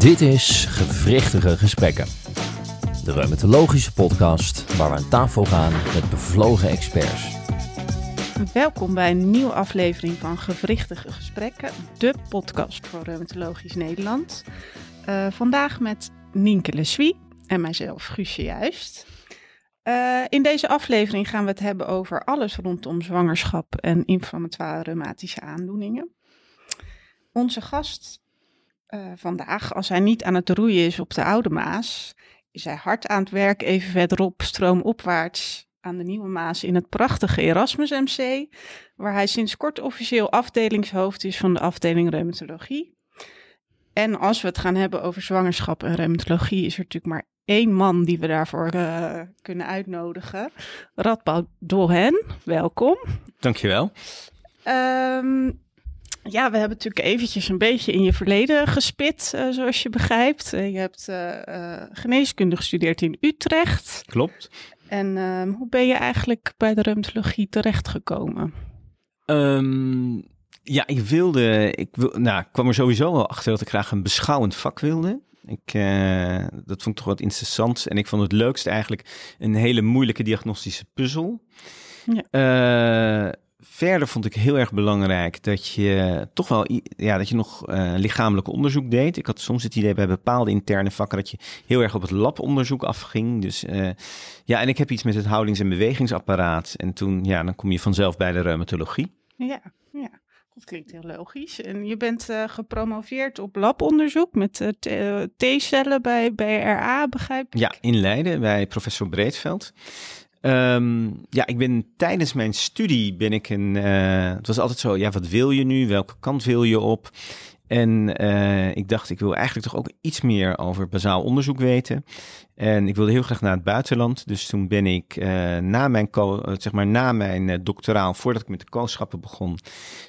Dit is Gewrichtige Gesprekken. De reumatologische podcast waar we aan tafel gaan met bevlogen experts. Welkom bij een nieuwe aflevering van Gewrichtige Gesprekken, de podcast voor Reumatologisch Nederland. Uh, vandaag met Nienke Leswie en mijzelf, Guusje Juist. Uh, in deze aflevering gaan we het hebben over alles rondom zwangerschap en inflammatoire reumatische aandoeningen. Onze gast uh, vandaag, als hij niet aan het roeien is op de Oude Maas, is hij hard aan het werk even verderop, stroomopwaarts aan de Nieuwe Maas in het prachtige Erasmus MC, waar hij sinds kort officieel afdelingshoofd is van de afdeling reumatologie. En als we het gaan hebben over zwangerschap en reumatologie, is er natuurlijk maar één man die we daarvoor uh, kunnen uitnodigen. Radboud Dolhen, welkom. Dankjewel. Um, ja, we hebben natuurlijk eventjes een beetje in je verleden gespit, uh, zoals je begrijpt. Uh, je hebt uh, geneeskunde gestudeerd in Utrecht. Klopt. En ehm, hoe ben je eigenlijk bij de reumatologie terechtgekomen? Um, ja, ik wilde, ik wil, nou, ik kwam er sowieso wel achter dat ik graag een beschouwend vak wilde. Ik, dat vond ik toch wat interessant. En ik vond het leukste eigenlijk een hele moeilijke diagnostische puzzel. Ja. Verder vond ik heel erg belangrijk dat je toch wel ja, dat je nog uh, lichamelijk onderzoek deed. Ik had soms het idee bij bepaalde interne vakken dat je heel erg op het labonderzoek afging. Dus uh, ja, en ik heb iets met het houdings- en bewegingsapparaat. En toen, ja, dan kom je vanzelf bij de reumatologie. Ja, ja. Dat klinkt heel logisch. En je bent uh, gepromoveerd op labonderzoek met T-cellen bij, bij RA, begrijp ik? Ja, in Leiden bij professor Breedveld. Um, ja, ik ben tijdens mijn studie ben ik een. Uh, het was altijd zo, ja, wat wil je nu? Welke kant wil je op? En uh, ik dacht, ik wil eigenlijk toch ook iets meer over bazaal onderzoek weten. En ik wilde heel graag naar het buitenland. Dus toen ben ik uh, na mijn, zeg maar, na mijn doctoraal, voordat ik met de kooschappen begon,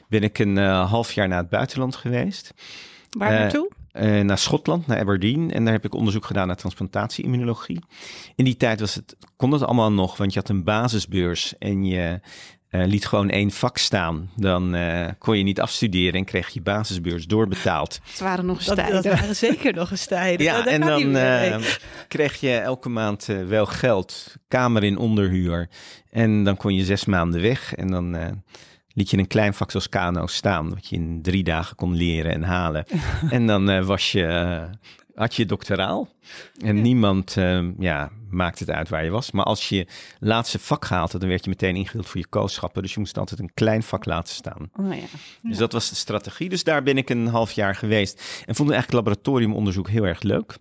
ben ik een half jaar naar het buitenland geweest. Waar naartoe? Uh, naar Schotland, naar Aberdeen. En daar heb ik onderzoek gedaan naar transplantatie-immunologie. In die tijd was het, kon het allemaal nog, want je had een basisbeurs en je uh, liet gewoon één vak staan. Dan uh, kon je niet afstuderen en kreeg je basisbeurs doorbetaald. Het waren nog eens tijden. Dat waren zeker nog eens tijden. Ja, en dan kreeg je elke maand wel geld, kamer in onderhuur. En dan kon je zes maanden weg en dan liet je een klein vak zoals kano staan, wat je in drie dagen kon leren en halen. en dan uh, was je, uh, had je doctoraal. En ja. niemand uh, ja, maakte het uit waar je was. Maar als je laatste vak haalde, dan werd je meteen ingedeeld voor je kooschappen. Dus je moest altijd een klein vak laten staan. Oh, ja. Dus dat was de strategie. Dus daar ben ik een half jaar geweest. En vond eigenlijk laboratoriumonderzoek heel erg leuk.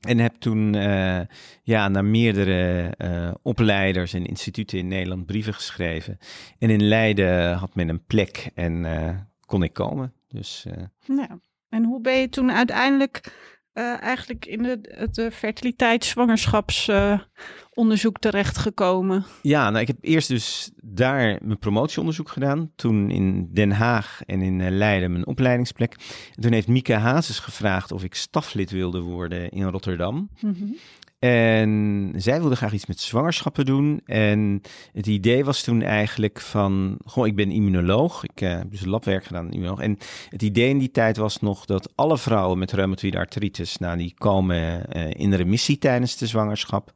En heb toen uh, ja, naar meerdere uh, opleiders en instituten in Nederland brieven geschreven. En in Leiden had men een plek en uh, kon ik komen. Dus, ja. En hoe ben je toen uiteindelijk eigenlijk in de, het fertiliteits-zwangerschapsonderzoek terechtgekomen? Ja, nou, ik heb eerst dus daar mijn promotieonderzoek gedaan. Toen in Den Haag en in Leiden mijn opleidingsplek. En toen heeft Mieke Hazes gevraagd of ik staflid wilde worden in Rotterdam. Mm -hmm. En zij wilde graag iets met zwangerschappen doen. En het idee was toen eigenlijk van, goh, ik ben immunoloog. Ik uh, heb dus labwerk gedaan, immunoloog. En het idee in die tijd was nog dat alle vrouwen met reumatoïde artritis, nou, die komen uh, in remissie tijdens de zwangerschap.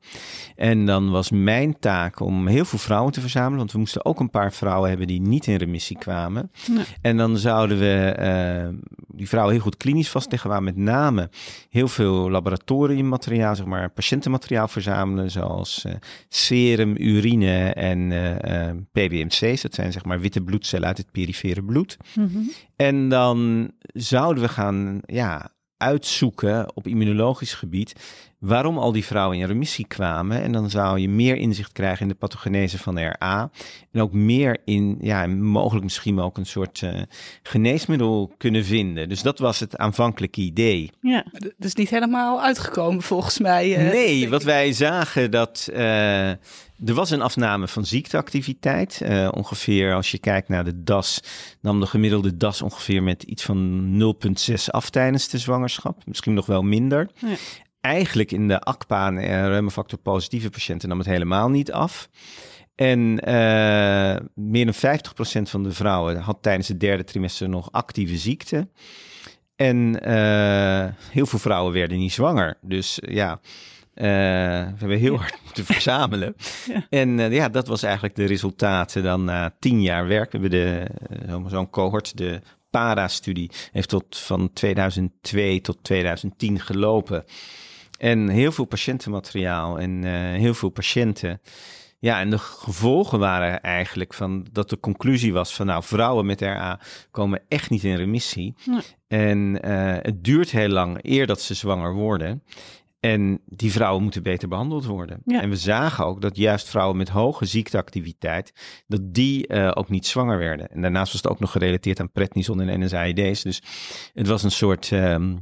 En dan was mijn taak om heel veel vrouwen te verzamelen, want we moesten ook een paar vrouwen hebben die niet in remissie kwamen. Nee. En dan zouden we uh, die vrouwen heel goed klinisch vastleggen, waar met name heel veel laboratoriummateriaal, zeg maar, patiënten patiëntenmateriaal verzamelen, zoals uh, serum, urine en uh, uh, PBMC's. Dat zijn zeg maar witte bloedcellen uit het perifere bloed. Mm -hmm. En dan zouden we gaan ja, uitzoeken op immunologisch gebied waarom al die vrouwen in remissie kwamen. En dan zou je meer inzicht krijgen in de pathogenese van RA. En ook meer in, ja, mogelijk misschien ook een soort uh, geneesmiddel kunnen vinden. Dus dat was het aanvankelijke idee. Ja, dat is niet helemaal uitgekomen volgens mij. Uh, nee, wat wij zagen dat... Uh, er was een afname van ziekteactiviteit. Uh, ongeveer als je kijkt naar de DAS, nam de gemiddelde DAS ongeveer met iets van 0,6 af tijdens de zwangerschap. Misschien nog wel minder. Ja. Eigenlijk in de ACPA en reumafactor positieve patiënten nam het helemaal niet af. En uh, meer dan 50% van de vrouwen had tijdens het derde trimester nog actieve ziekte. En eh, heel veel vrouwen werden niet zwanger. Dus eh, ja, eh, we hebben heel hard moeten verzamelen. Ja. En eh, ja, dat was eigenlijk de resultaten dan na tien jaar werk. We hebben de, eh, zo'n- zo'n cohort, de PARA-studie, heeft tot van 2002 tot 2010 gelopen. En heel veel patiëntenmateriaal en eh, heel veel patiënten. Ja, en de gevolgen waren eigenlijk van dat de conclusie was van nou, vrouwen met RA komen echt niet in remissie. Nee. En eh, het duurt heel lang eer dat ze zwanger worden. En die vrouwen moeten beter behandeld worden. Ja. En we zagen ook dat juist vrouwen met hoge ziekteactiviteit, dat die eh, ook niet zwanger werden. En daarnaast was het ook nog gerelateerd aan prednison en NSAID's. Dus het was een soort ehm,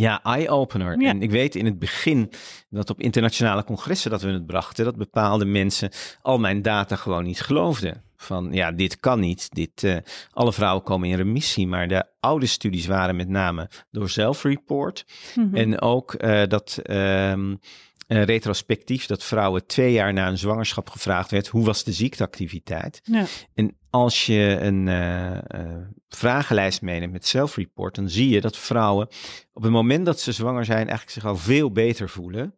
ja, eye-opener. Ja. En ik weet in het begin dat op internationale congressen dat we het brachten, dat bepaalde mensen al mijn data gewoon niet geloofden. Van ja, dit kan niet. Dit, eh, alle vrouwen komen in remissie. Maar de oude studies waren met name door self-report. Mhm. En ook eh, dat ehm, eh, retrospectief dat vrouwen twee jaar na een zwangerschap gevraagd werd: hoe was de ziekteactiviteit? Ja. En als je een eh, eh, vragenlijst meeneemt met self-report, dan zie je dat vrouwen op het moment dat ze zwanger zijn, eigenlijk zich al veel beter voelen.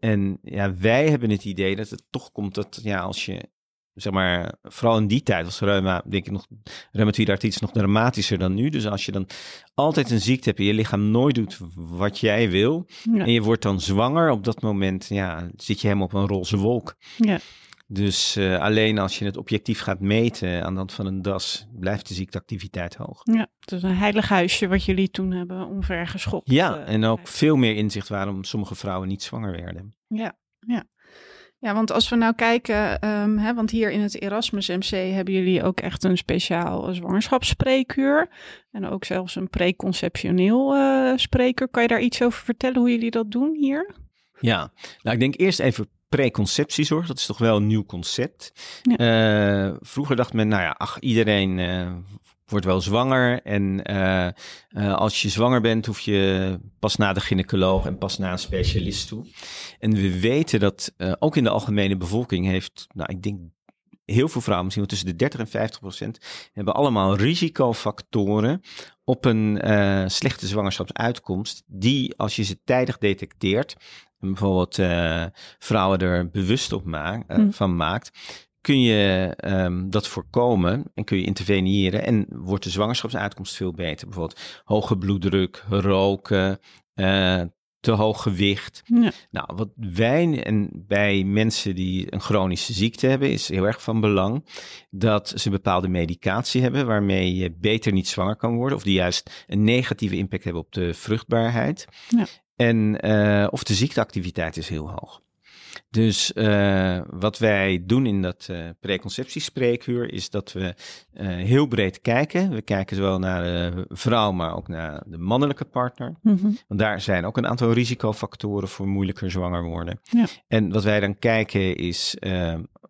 En ja, wij hebben het idee dat het toch komt dat ja, als je zeg maar, vooral in die tijd was reuma, denk ik nog, reumatoïde artritis nog dramatischer dan nu. Dus als je dan altijd een ziekte hebt en je lichaam nooit doet wat jij wil, Ja. en je wordt dan zwanger, op dat moment ja, zit je helemaal op een roze wolk. Ja. Dus eh, alleen als je het objectief gaat meten aan de hand van een DAS, blijft de ziekteactiviteit hoog. ja, het is een heilig huisje wat jullie toen hebben omvergeschopt. Ja, eh, en ook veel meer inzicht waarom sommige vrouwen niet zwanger werden. Ja, ja. Ja, want als we nou kijken, ehm, hè, want hier in het Erasmus MC hebben jullie ook echt een speciaal zwangerschapsspreekuur. En ook zelfs een preconceptioneel eh spreekuur. Kan je daar iets over vertellen hoe jullie dat doen hier? Ja, nou ik denk eerst even preconceptiezorg. Dat is toch wel een nieuw concept. Ja. Eh, vroeger dacht men, nou ja, ach, iedereen eh, wordt wel zwanger. En eh, eh, als je zwanger bent, hoef je pas naar de gynaecoloog en pas naar een specialist toe. En we weten dat eh, ook in de algemene bevolking heeft, nou ik denk heel veel vrouwen, misschien wel tussen de 30 en 50 procent, hebben allemaal risicofactoren op een slechte zwangerschapsuitkomst, die als je ze tijdig detecteert, en bijvoorbeeld vrouwen er bewust op ma- Hmm. van maakt, kun je ehm, dat voorkomen en kun je interveneren en wordt de zwangerschapsuitkomst veel beter. Bijvoorbeeld hoge bloeddruk, roken, eh, te hoog gewicht. Ja. Nou, wat wij en bij mensen die een chronische ziekte hebben, is heel erg van belang dat ze bepaalde medicatie hebben waarmee je beter niet zwanger kan worden, of die juist een negatieve impact hebben op de vruchtbaarheid. Ja. En eh, of de ziekteactiviteit is heel hoog. Dus eh, wat wij doen in dat eh preconceptiespreekuur is dat we eh, heel breed kijken. We kijken zowel naar de vrouw, maar ook naar de mannelijke partner. Mhm. Want daar zijn ook een aantal risicofactoren voor moeilijker zwanger worden. Ja. En wat wij dan kijken is,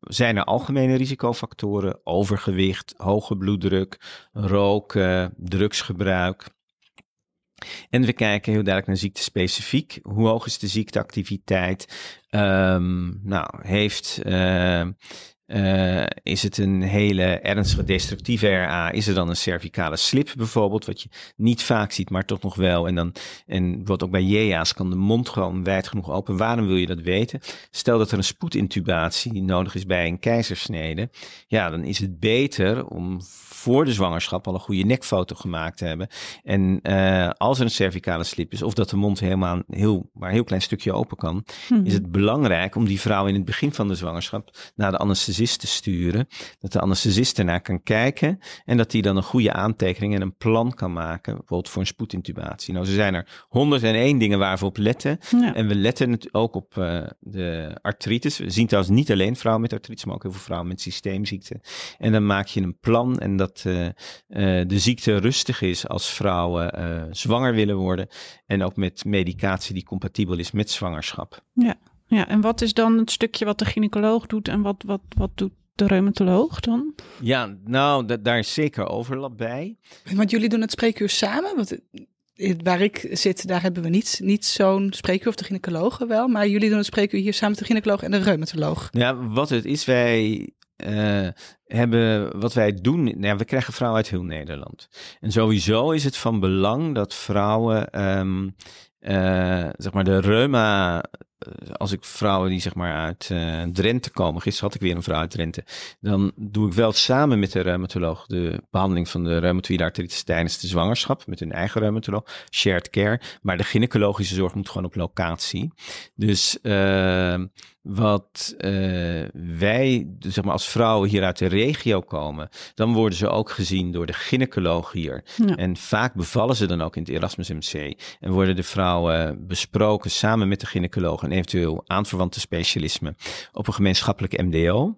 zijn er algemene risicofactoren? Overgewicht, hoge bloeddruk, roken, drugsgebruik. En we kijken heel duidelijk naar ziekte-specifiek. Hoe hoog is de ziekteactiviteit? Ehm, nou, heeft, eh, eh, is het een hele ernstige destructieve RA? Is er dan een cervicale slip bijvoorbeeld, wat je niet vaak ziet, maar toch nog wel? En dan, en bijvoorbeeld ook bij JEA's kan de mond gewoon wijd genoeg open. Waarom wil je dat weten? Stel dat er een spoedintubatie nodig is bij een keizersnede. Ja, dan is het beter om voor de zwangerschap al een goede nekfoto gemaakt te hebben. En eh, als er een cervicale slip is, of dat de mond helemaal heel, maar een heel klein stukje open kan, Mhm. is het belangrijk om die vrouw in het begin van de zwangerschap naar de anesthesist te sturen. Dat de anesthesist ernaar kan kijken en dat die dan een goede aantekening en een plan kan maken, bijvoorbeeld voor een spoedintubatie. Nou, er zijn er 101 dingen waar we op letten. Ja. En we letten het ook op eh, de artritis. We zien trouwens niet alleen vrouwen met artritis, maar ook heel veel vrouwen met systeemziekten. En dan maak je een plan en dat eh, eh, de ziekte rustig is als vrouwen zwanger willen worden. En ook met medicatie die compatibel is met zwangerschap. ja, en wat is dan het stukje wat de gynaecoloog doet en wat, wat, wat doet de reumatoloog dan? Ja, nou, da- daar is zeker overlap bij. Want jullie doen het spreekuur samen. Want eh, waar ik zit, daar hebben we niet, niet zo'n spreekuur, of de gynaecologen wel. Maar jullie doen het spreekuur hier samen met de gynaecoloog en de reumatoloog. Ja, wat het is, wij eh, hebben wat wij doen. Nou ja, we krijgen vrouwen uit heel Nederland. En sowieso is het van belang dat vrouwen, ehm, eh, zeg maar, de reuma. Eh, Als ik vrouwen die zeg maar uit eh, Drenthe komen, gisteren had ik weer een vrouw uit Drenthe, dan doe ik wel samen met de reumatoloog de behandeling van de reumatoïde artritis tijdens de zwangerschap met hun eigen reumatoloog, shared care. Maar de gynaecologische zorg moet gewoon op locatie. Dus eh, wat eh, wij, zeg maar als vrouwen hier uit de regio komen, dan worden ze ook gezien door de gynaecoloog hier. Ja. En vaak bevallen ze dan ook in het Erasmus MC. En worden de vrouwen besproken samen met de gynaecoloog en eventueel aanverwante specialismen op een gemeenschappelijk MDO.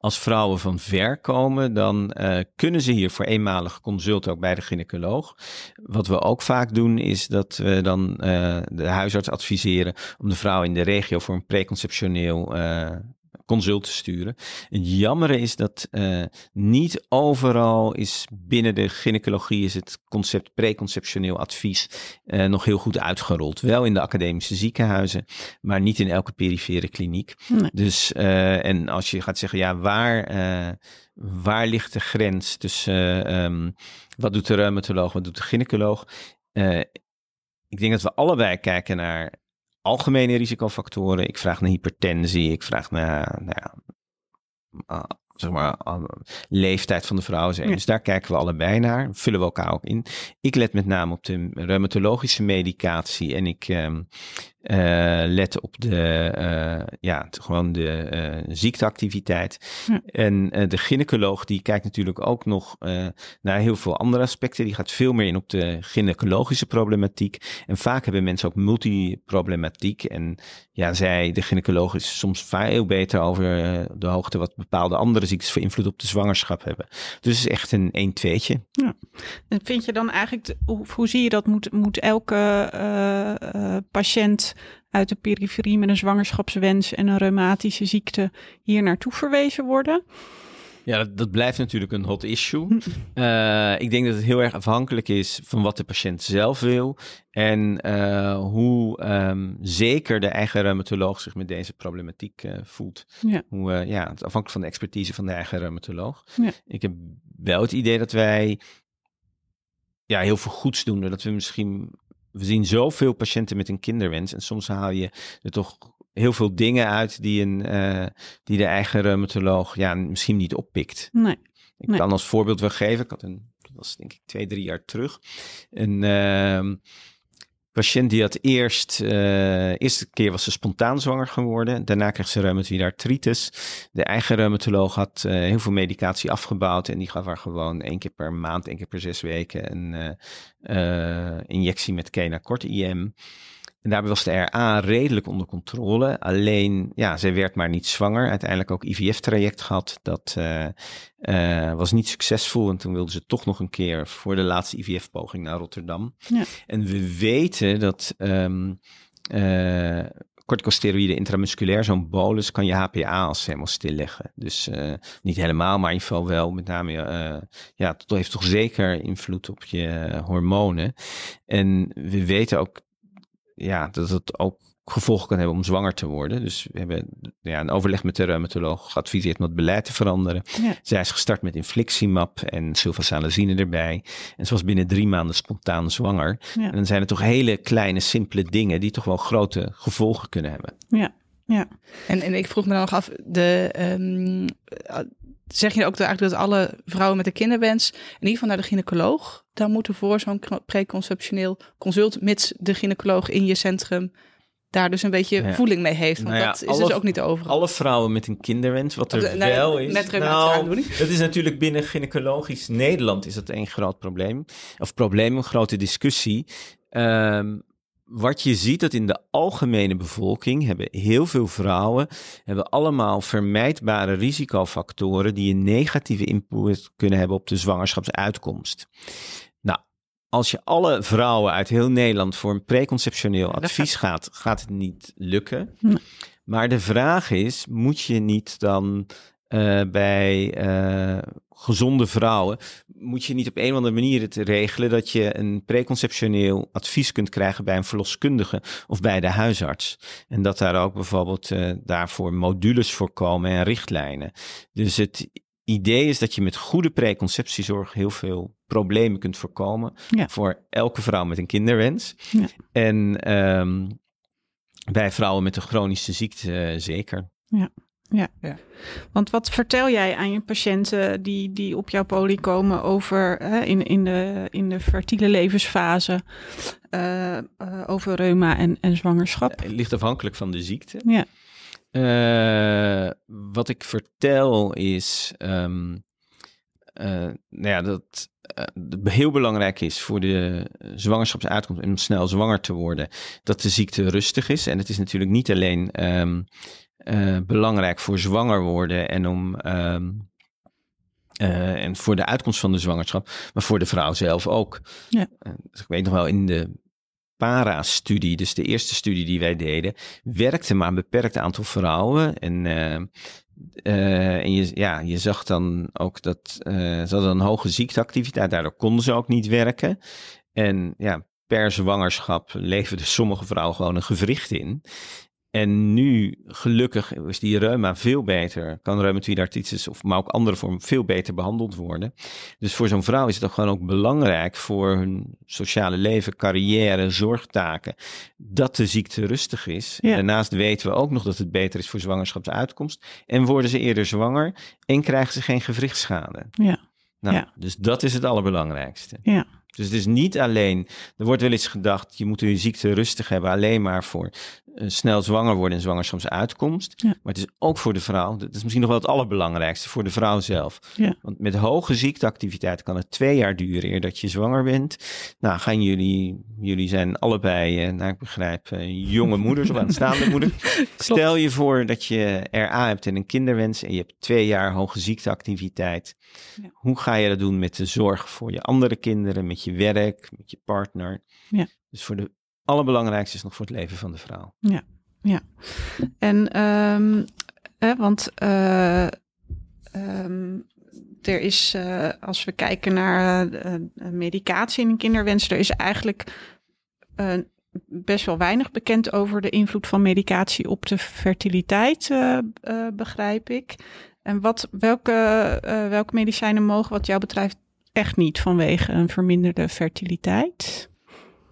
Als vrouwen van ver komen, dan eh, kunnen ze hier voor eenmalige consult ook bij de gynaecoloog. Wat we ook vaak doen, is dat we dan eh, de huisarts adviseren om de vrouw in de regio voor een preconceptioneel consult te sturen. Het jammere is dat eh, niet overal is binnen de gynaecologie is het concept preconceptioneel advies eh, nog heel goed uitgerold. Wel in de academische ziekenhuizen, maar niet in elke perifere kliniek. Nee. Dus, eh, en als je gaat zeggen, ja, waar, waar ligt de grens tussen eh, ehm, wat doet de reumatoloog, wat doet de gynaecoloog? Ik denk dat we allebei kijken naar algemene risicofactoren. Ik vraag naar hypertensie, ik vraag naar, nou ja, ah, zeg maar, ah, leeftijd van de vrouw. Ja. Dus daar kijken we allebei naar, vullen we elkaar ook in. Ik let met name op de reumatologische medicatie en ik ehm, eh, let op de, eh, ja, gewoon de eh, ziekteactiviteit. Ja. En de gynaecoloog die kijkt natuurlijk ook nog naar heel veel andere aspecten. Die gaat veel meer in op de gynaecologische problematiek. En vaak hebben mensen ook multiproblematiek. En ja, zij, de gynaecoloog is soms veel beter over de hoogte wat bepaalde andere ziektes voor invloed op de zwangerschap hebben. Dus het is echt een 1-2'tje. En vind je dan eigenlijk, hoe, hoe zie je dat? Moet, moet elke patiënt uit de periferie met een zwangerschapswens en een reumatische ziekte hier naartoe verwezen worden? Ja, dat, dat blijft natuurlijk een hot issue. Eh, ik denk dat het heel erg afhankelijk is van wat de patiënt zelf wil en eh, hoe ehm, zeker de eigen reumatoloog zich met deze problematiek eh, voelt. Ja. Hoe, ja, het afhankelijk van de expertise van de eigen reumatoloog. Ja. Ik heb wel het idee dat wij ja, heel veel goeds doen. Dat we misschien, we zien zoveel patiënten met een kinderwens en soms haal je er toch heel veel dingen uit die, een, eh, die de eigen reumatoloog ja, misschien niet oppikt. Nee. Ik Nee. kan als voorbeeld wel geven. Ik had een, dat was denk ik twee, drie jaar terug. Een ehm, patiënt die had eerst, eh eerste keer was ze spontaan zwanger geworden. Daarna kreeg ze reumatoïde artritis. De eigen reumatoloog had eh, heel veel medicatie afgebouwd. En die gaf haar gewoon één keer per maand, één keer per zes weken een eh, injectie met Kena kort IM. En daarbij was de RA redelijk onder controle. Alleen, ja, zij werd maar niet zwanger. Uiteindelijk ook IVF-traject gehad. Dat eh, eh, was niet succesvol. En toen wilde ze toch nog een keer voor de laatste IVF-poging naar Rotterdam. Ja. En we weten dat ehm eh, corticosteroïden intramusculair, zo'n bolus, kan je HPA als helemaal stilleggen. Dus niet helemaal, maar in ieder geval wel. Met name, ja, het heeft toch zeker invloed op je hormonen. En we weten ook ja, dat het ook gevolgen kan hebben om zwanger te worden. Dus we hebben ja, een overleg met de reumatoloog geadviseerd om het beleid te veranderen. Ja. Zij is gestart met infliximab en sulfasalazine erbij. En ze was binnen drie maanden spontaan zwanger. Ja. En dan zijn het toch hele kleine, simpele dingen die toch wel grote gevolgen kunnen hebben. Ja. Ja. En, en ik vroeg me dan nog af, de, ehm, eh, zeg je ook eigenlijk dat alle vrouwen met een kinderwens in ieder geval naar de gynaecoloog dan moeten voor zo'n preconceptioneel consult, mits de gynaecoloog in je centrum daar dus een beetje Ja. voeling mee heeft. Want Nou ja, dat is alle- dus ook niet overal. Alle vrouwen met een kinderwens, wat er de- nou wel is. met nou, dat is natuurlijk binnen gynaecologisch Nederland is dat een groot probleem. Of probleem, een grote discussie. Ehm, wat je ziet dat in de algemene bevolking hebben heel veel vrouwen hebben allemaal vermijdbare risicofactoren die een negatieve input kunnen hebben op de zwangerschapsuitkomst. Nou, als je alle vrouwen uit heel Nederland voor een preconceptioneel advies gaat, gaat het niet lukken. Nee. Maar de vraag is, moet je niet dan eh, bij eh, gezonde vrouwen moet je niet op een of andere manier het regelen dat je een preconceptioneel advies kunt krijgen bij een verloskundige of bij de huisarts. En dat daar ook bijvoorbeeld eh, daarvoor modules voor komen en richtlijnen. Dus het idee is dat je met goede preconceptiezorg heel veel problemen kunt voorkomen Ja. voor elke vrouw met een kinderwens. Ja. En ehm, bij vrouwen met een chronische ziekte eh, zeker. Want wat vertel jij aan je patiënten die, die op jouw poli komen over hè, in, in, de, in de fertiele levensfase, eh, eh, over reuma en, en zwangerschap? Het ligt afhankelijk van de ziekte. Ja. Eh, wat ik vertel is, ehm, eh, nou ja, dat eh, het heel belangrijk is voor de zwangerschapsuitkomst en om snel zwanger te worden, dat de ziekte rustig is. En het is natuurlijk niet alleen ehm, eh, belangrijk voor zwanger worden en om ehm, eh, en voor de uitkomst van de zwangerschap, maar voor de vrouw zelf ook. Ja. Eh, dus ik weet nog wel in de para-studie, dus de eerste studie die wij deden, werkte maar een beperkt aantal vrouwen. En, en je, ja, je zag dan ook dat ze hadden een hoge ziekteactiviteit, daardoor konden ze ook niet werken. En ja, per zwangerschap leverden sommige vrouwen gewoon een gewricht in. En nu, gelukkig, is die reuma veel beter. Kan reumatoïde artritis of maar ook andere vormen veel beter behandeld worden. Dus voor zo'n vrouw is het ook gewoon ook belangrijk voor hun sociale leven, carrière, zorgtaken, dat de ziekte rustig is. Ja. Daarnaast weten we ook nog dat het beter is voor zwangerschapsuitkomst. En worden ze eerder zwanger en krijgen ze geen gewrichtschade. Ja. Nou, Ja. Dus dat is het allerbelangrijkste. Ja. Dus het is niet alleen, er wordt wel eens gedacht, je moet je ziekte rustig hebben alleen maar voor eh, snel zwanger worden en zwangerschapsuitkomst. Ja. Maar het is ook voor de vrouw, dat is misschien nog wel het allerbelangrijkste, voor de vrouw zelf. Ja. Want met hoge ziekteactiviteit kan het twee jaar duren eer dat je zwanger bent. Nou, gaan jullie, jullie zijn allebei, eh, naar ik begrijp, eh, jonge moeders of aanstaande moeders. Stel je voor dat je RA hebt en een kinderwens en je hebt twee jaar hoge ziekteactiviteit. Ja. Hoe ga je dat doen met de zorg voor je andere kinderen, met je werk, met je partner? Ja. Dus voor de allerbelangrijkste is nog voor het leven van de vrouw. En, ehm, hè, want eh, ehm, er is, eh, als we kijken naar eh, medicatie in een kinderwens, er is eigenlijk best wel weinig bekend over de invloed van medicatie op de fertiliteit, begrijp ik. En wat, welke, welke medicijnen mogen wat jou betreft echt niet vanwege een verminderde fertiliteit?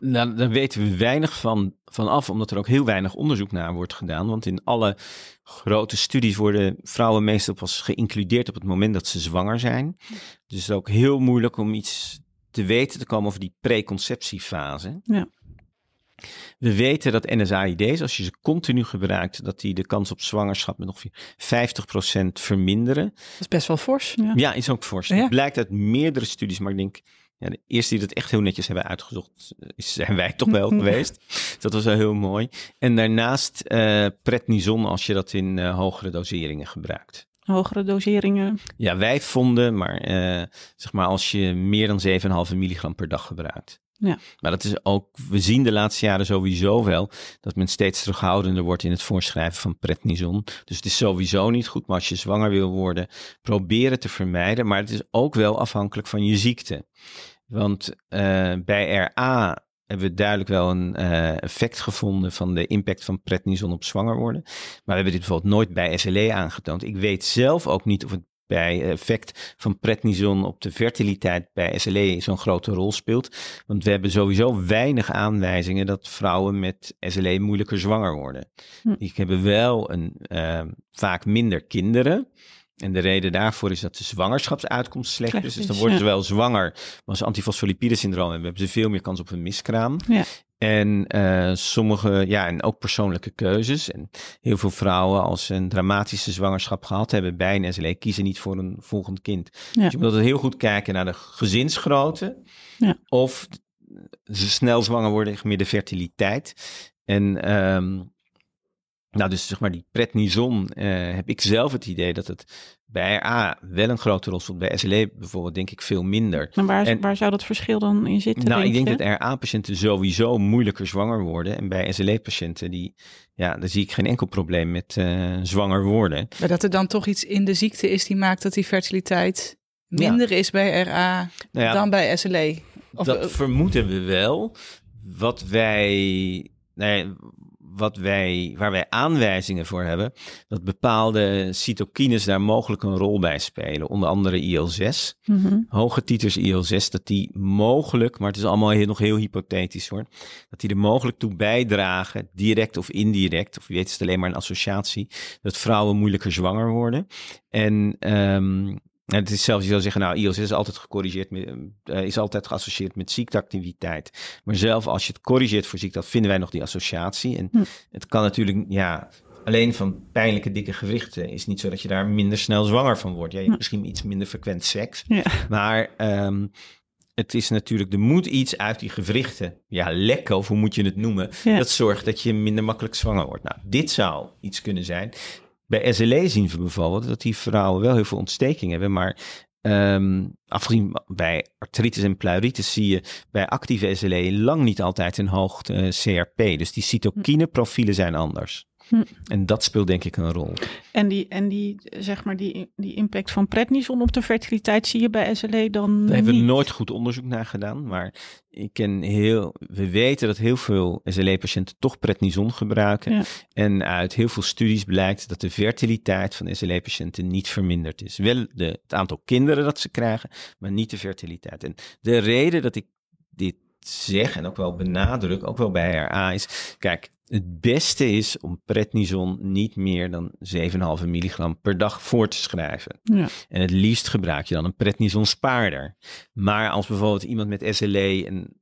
Nou, daar weten we weinig van, van af, omdat er ook heel weinig onderzoek naar wordt gedaan. Want in alle grote studies worden vrouwen meestal pas geïncludeerd op het moment dat ze zwanger zijn. Dus het is ook heel moeilijk om iets te weten te komen over die preconceptiefase. Ja. We weten dat NSAID's, als je ze continu gebruikt, dat die de kans op zwangerschap met ongeveer 50% verminderen. Dat is best wel fors. Ja. Ja, is ook fors. Ja. Het blijkt uit meerdere studies, maar ik denk, ja, de eerste die dat echt heel netjes hebben uitgezocht, eh, zijn wij toch wel geweest. Dat was wel heel mooi. En daarnaast eh prednison als je dat in eh, hogere doseringen gebruikt. Hogere doseringen? Ja, wij vonden, maar zeg maar als je meer dan 7,5 milligram per dag gebruikt. Ja. Maar dat is ook, we zien de laatste jaren sowieso wel dat men steeds terughoudender wordt in het voorschrijven van prednison. Dus het is sowieso niet goed, maar als je zwanger wil worden, probeer het te vermijden. Maar het is ook wel afhankelijk van je ziekte. Want eh, bij RA hebben we duidelijk wel een eh, effect gevonden van de impact van prednison op zwanger worden. Maar we hebben dit bijvoorbeeld nooit bij SLE aangetoond. Ik weet zelf ook niet of het bij effect van prednison op de fertiliteit bij SLE zo'n grote rol speelt. Want we hebben sowieso weinig aanwijzingen dat vrouwen met SLE moeilijker zwanger worden. Hm. Die hebben wel een, eh, vaak minder kinderen. En de reden daarvoor is dat de zwangerschapsuitkomst slecht Slecht is. Dus dan worden ja. ze wel zwanger. Maar als ze antifosfolipide syndroom hebben, hebben ze veel meer kans op een miskraam. Ja. En eh, sommige, ja, en ook persoonlijke keuzes. En heel veel vrouwen, als ze een dramatische zwangerschap gehad hebben bij een SLE, kiezen niet voor een volgend kind. Ja. Dus je moet altijd heel goed kijken naar de gezinsgrootte. Ja. Of ze snel zwanger worden, meer de fertiliteit. En ehm, nou, dus zeg maar die prednison, eh, heb ik zelf het idee dat het bij RA wel een grote rol speelt. Bij SLE bijvoorbeeld denk ik veel minder. En waar, En- waar zou dat verschil dan in zitten? Nou, ik denk je? dat RA-patiënten sowieso moeilijker zwanger worden. En bij SLE-patiënten, die, ja, daar zie ik geen enkel probleem met eh, zwanger worden. Maar dat er dan toch iets in de ziekte is die maakt dat die fertiliteit Ja. minder is bij RA Nou ja, dan bij SLE. Of, dat eh, vermoeden we wel. Wat wij, nee, wat wij, waar wij aanwijzingen voor hebben, dat bepaalde cytokines daar mogelijk een rol bij spelen. Onder andere IL-6. Mhm. hoge titers IL-6, dat die mogelijk, maar het is allemaal heel, nog heel hypothetisch hoor, dat die er mogelijk toe bijdragen, direct of indirect, of je weet is het alleen maar een associatie, dat vrouwen moeilijker zwanger worden. En ehm, en het is zelfs, je zou zeggen, nou, IL-6 is altijd gecorrigeerd, met, eh, is altijd geassocieerd met ziekteactiviteit. Maar zelf als je het corrigeert voor ziekte, vinden wij nog die associatie. En Hm. het kan natuurlijk, ja, alleen van pijnlijke dikke gewrichten is niet zo dat je daar minder snel zwanger van wordt. Ja, je hebt Hm. misschien iets minder frequent seks. Ja. Maar ehm, het is natuurlijk, er moet iets uit die gewrichten, ja, lekken of hoe moet je het noemen, Ja. dat zorgt dat je minder makkelijk zwanger wordt. Nou, dit zou iets kunnen zijn. Bij SLE zien we bijvoorbeeld dat die vrouwen wel heel veel ontsteking hebben, maar ehm, afgezien bij artritis en pleuritis zie je bij actieve SLE lang niet altijd een hoog eh, CRP. Dus die cytokineprofielen zijn anders. Hm. En dat speelt denk ik een rol. En, die, en die, zeg maar, die, die impact van prednison op de fertiliteit zie je bij SLE dan Daar hebben we nooit goed onderzoek naar gedaan, maar ik ken heel, we weten dat heel veel SLE-patiënten toch prednison gebruiken. Ja. En uit heel veel studies blijkt dat de fertiliteit van SLE-patiënten niet verminderd is. Wel de, het aantal kinderen dat ze krijgen, maar niet de fertiliteit. En de reden dat ik dit zeg en ook wel benadruk, ook wel bij RA, is: kijk, het beste is om prednison niet meer dan 7,5 milligram per dag voor te schrijven. Ja. En het liefst gebruik je dan een prednison spaarder. Maar als bijvoorbeeld iemand met SLE een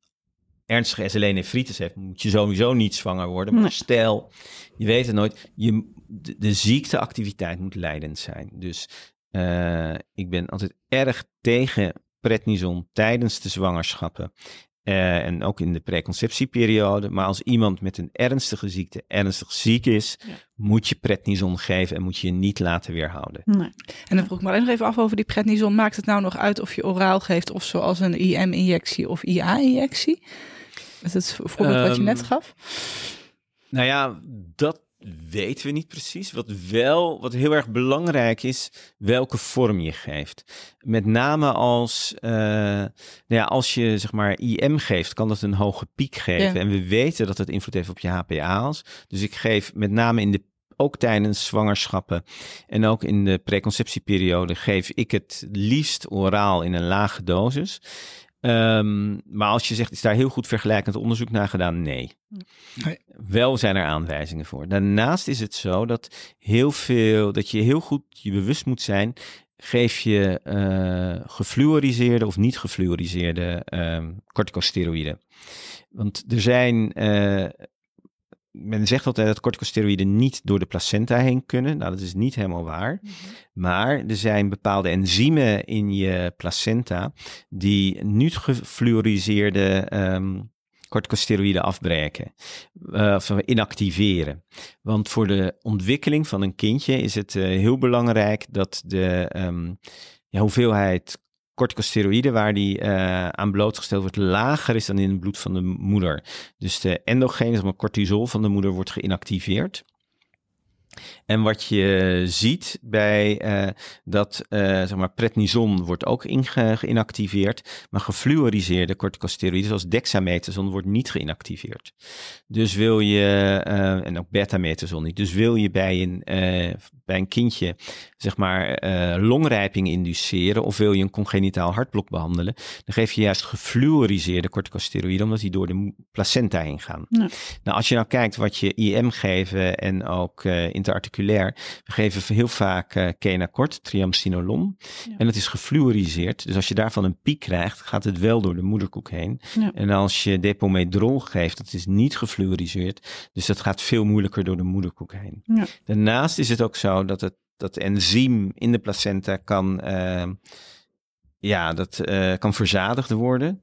ernstige SLE-nefritis heeft, moet je sowieso niet zwanger worden. Maar Nee. stel, je weet het nooit, je, de, de ziekteactiviteit moet leidend zijn. Dus eh, ik ben altijd erg tegen prednison tijdens de zwangerschappen. Eh, en ook in de preconceptieperiode. Maar als iemand met een ernstige ziekte ernstig ziek is, Ja. moet je prednison geven en moet je je niet laten weerhouden. Nee. En dan vroeg ik me alleen nog even af over die prednison. Maakt het nou nog uit of je oraal geeft of zoals een IM-injectie of IA-injectie? Met het voorbeeld wat je Ehm, net gaf. Nou ja, dat weten we niet precies. Wat wel, wat heel erg belangrijk is, welke vorm je geeft. Met name als, eh, nou ja, als je zeg maar IM geeft, kan dat een hoge piek geven. Ja. En we weten dat het invloed heeft op je HPA's. Dus ik geef met name in de ook tijdens zwangerschappen en ook in de preconceptieperiode geef ik het liefst oraal in een lage dosis. Ehm, maar als je zegt, is daar heel goed vergelijkend onderzoek naar gedaan? Nee. Nee. Wel zijn er aanwijzingen voor. Daarnaast is het zo dat heel veel, dat je heel goed je bewust moet zijn, geef je eh gefluoriseerde of niet gefluoriseerde ehm corticosteroïden. Want er zijn, eh, men zegt altijd dat corticosteroïden niet door de placenta heen kunnen. Nou, dat is niet helemaal waar. Maar er zijn bepaalde enzymen in je placenta die niet gefluoriseerde ehm corticosteroïden afbreken eh, of inactiveren. Want voor de ontwikkeling van een kindje is het eh, heel belangrijk dat de ehm, ja, hoeveelheid corticosteroïden waar die eh, aan blootgesteld wordt lager is dan in het bloed van de moeder. Dus de endogene, zeg maar cortisol van de moeder wordt geïnactiveerd. En wat je ziet bij eh, dat eh, zeg maar prednison wordt ook geïnactiveerd, maar gefluoriseerde corticosteroïden zoals dexamethason wordt niet geïnactiveerd. Dus wil je, en ook beta-methason niet, dus wil je bij een, bij een kindje zeg maar eh, longrijping induceren of wil je een congenitaal hartblok behandelen, dan geef je juist gefluoriseerde corticosteroïden omdat die door de placenta heen gaan. Ja. Nou, als je nou kijkt wat je IM geven en ook eh, interarticulair, we geven heel vaak eh kenacort, triamcinolon. Ja. En dat is gefluoriseerd. Dus als je daarvan een piek krijgt, gaat het wel door de moederkoek heen. Ja. En als je depomedrol geeft, dat is niet gefluoriseerd. Dus dat gaat veel moeilijker door de moederkoek heen. Daarnaast is het ook zo dat het dat enzym in de placenta kan, eh, ja, dat, eh, kan verzadigd worden.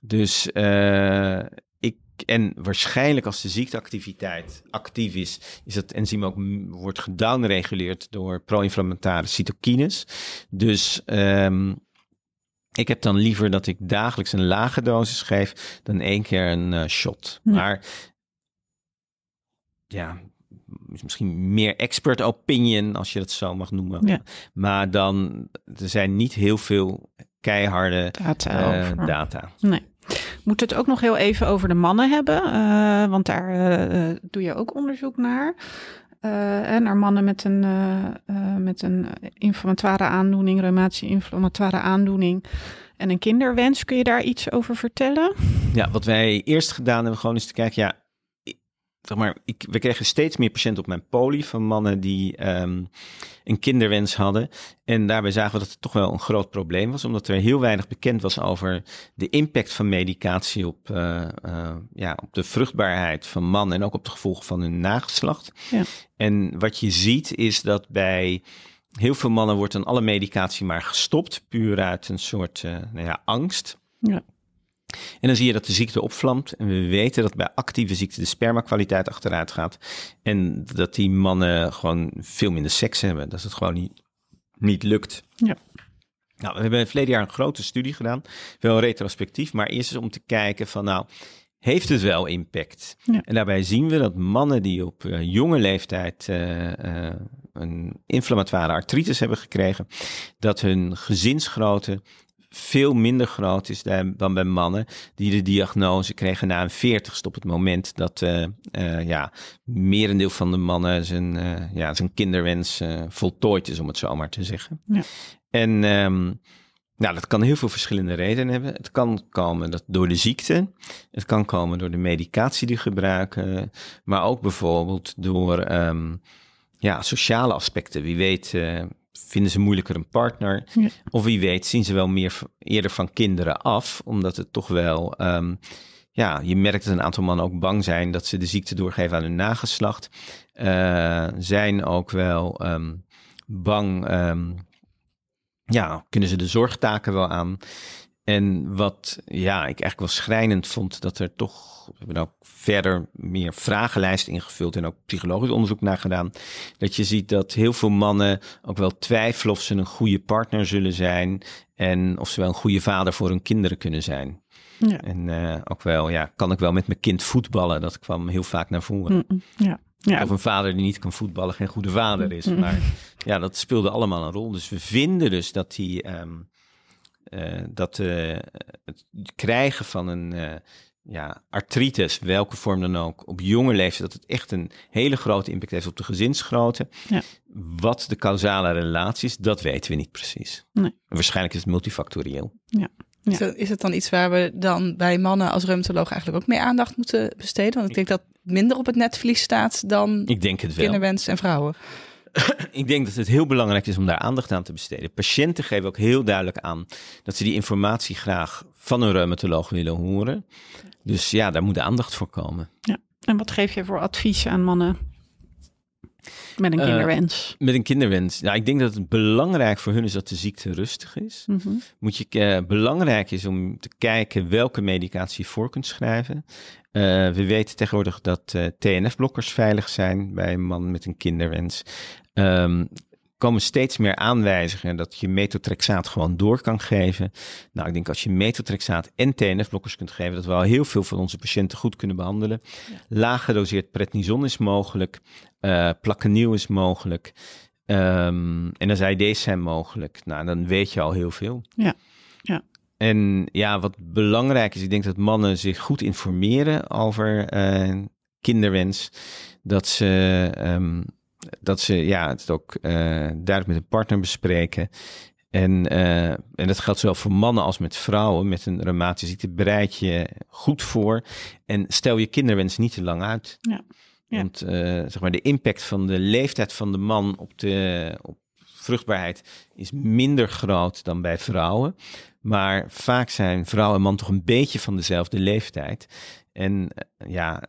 Dus eh, ik en waarschijnlijk als de ziekteactiviteit actief is, is dat enzym ook wordt gedownreguleerd door pro-inflammatoire cytokines. Dus ehm, ik heb dan liever dat ik dagelijks een lage dosis geef dan één keer een eh, shot. Maar ja, misschien meer expert opinion, als je dat zo mag noemen. Ja. Maar dan, er zijn niet heel veel keiharde Data over. data. Nee. Moet het ook nog heel even over de mannen hebben, eh, want daar eh, doe je ook onderzoek naar. En naar mannen met een, met een inflammatoire aandoening, reumatische inflammatoire aandoening en een kinderwens. Kun je daar iets over vertellen? Ja, wat wij eerst gedaan hebben, gewoon is te kijken, ja, zeg maar, ik, we kregen steeds meer patiënten op mijn poli van mannen die ehm, een kinderwens hadden. En daarbij zagen we dat het toch wel een groot probleem was, omdat er heel weinig bekend was over de impact van medicatie op, eh, eh, ja, op de vruchtbaarheid van mannen en ook op de gevolgen van hun nageslacht. Ja. En wat je ziet is dat bij heel veel mannen wordt dan alle medicatie maar gestopt, puur uit een soort eh, nou ja, angst. Ja. En dan zie je dat de ziekte opvlamt. En we weten dat bij actieve ziekte de spermakwaliteit achteruit gaat. En dat die mannen gewoon veel minder seks hebben. Dat het gewoon niet, niet lukt. Ja. Nou, we hebben verleden jaar een grote studie gedaan. Wel retrospectief, maar eerst eens om te kijken van nou, heeft het wel impact? Ja. En daarbij zien we dat mannen die op eh, jonge leeftijd eh, eh, een inflammatoire artritis hebben gekregen, dat hun gezinsgrootte veel minder groot is dan bij mannen die de diagnose kregen na een veertigste op het moment dat eh eh, ja, merendeel van de mannen zijn, eh, ja, zijn kinderwens voltooid is, om het zo maar te zeggen. Ja. En ehm, nou, dat kan heel veel verschillende redenen hebben. Het kan komen dat door de ziekte, het kan komen door de medicatie die gebruiken, maar ook bijvoorbeeld door ehm, ja, sociale aspecten. Wie weet vinden ze moeilijker een partner. Ja. Of wie weet zien ze wel meer eerder van kinderen af, omdat het toch wel... ehm, ja, je merkt dat een aantal mannen ook bang zijn dat ze de ziekte doorgeven aan hun nageslacht. Eh, zijn ook wel ehm, bang, ehm, ja, kunnen ze de zorgtaken wel aan. En wat ja, ik eigenlijk wel schrijnend vond, dat er toch, we hebben ook verder meer vragenlijsten ingevuld en ook psychologisch onderzoek naar gedaan. Dat je ziet dat heel veel mannen ook wel twijfelen of ze een goede partner zullen zijn en of ze wel een goede vader voor hun kinderen kunnen zijn. Ja. En eh, ook wel, ja, kan ik wel met mijn kind voetballen? Dat kwam heel vaak naar voren. Mm, Ja. Ja. Of een vader die niet kan voetballen geen goede vader is. Mm. Maar ja, dat speelde allemaal een rol. Dus we vinden dus dat die, ehm, eh, dat eh, het krijgen van een eh, ja, artritis, welke vorm dan ook, op jonge leeftijd, dat het echt een hele grote impact heeft op de gezinsgrootte. Ja. Wat de causale relatie is, dat weten we niet precies. Nee. Waarschijnlijk is het multifactorieel. Ja. Is, dat- is het dan iets waar we dan bij mannen als reumatoloog eigenlijk ook meer aandacht moeten besteden? Want ik denk dat minder op het netvlies staat dan Ik denk het wel. kinderwens en vrouwen. Ik denk dat het heel belangrijk is om daar aandacht aan te besteden. Patiënten geven ook heel duidelijk aan dat ze die informatie graag van een reumatoloog willen horen. Dus ja, daar moet aandacht voor komen. En wat geef je voor advies aan mannen met een Eh, kinderwens? Met een kinderwens. Nou, ik denk dat het belangrijk voor hun is dat de ziekte rustig is. Mhm. Moet je, eh, belangrijk is om te kijken welke medicatie je voor kunt schrijven. Eh, we weten tegenwoordig dat TNF-blokkers veilig zijn bij een man met een kinderwens. Ehm komen steeds meer aanwijzingen dat je metotrexaat gewoon door kan geven. Nou, ik denk als je metotrexaat en TNF-blokkers kunt geven, dat we al heel veel van onze patiënten goed kunnen behandelen. Laag gedoseerd prednison is mogelijk, eh plaquenil is mogelijk. Ehm, en AID's zijn mogelijk. Nou, dan weet je al heel veel. Ja, ja. En ja, wat belangrijk is, ik denk dat mannen zich goed informeren over eh, kinderwens. Dat ze, ehm, dat ze ja, het ook eh, duidelijk met een partner bespreken. En, eh, en dat geldt zowel voor mannen als met vrouwen met een reumatische ziekte. Bereid je goed voor en stel je kinderwens niet te lang uit. Ja. Ja. Want eh, zeg maar, de impact van de leeftijd van de man op de op vruchtbaarheid is minder groot dan bij vrouwen. Maar vaak zijn vrouw en man toch een beetje van dezelfde leeftijd. En ja,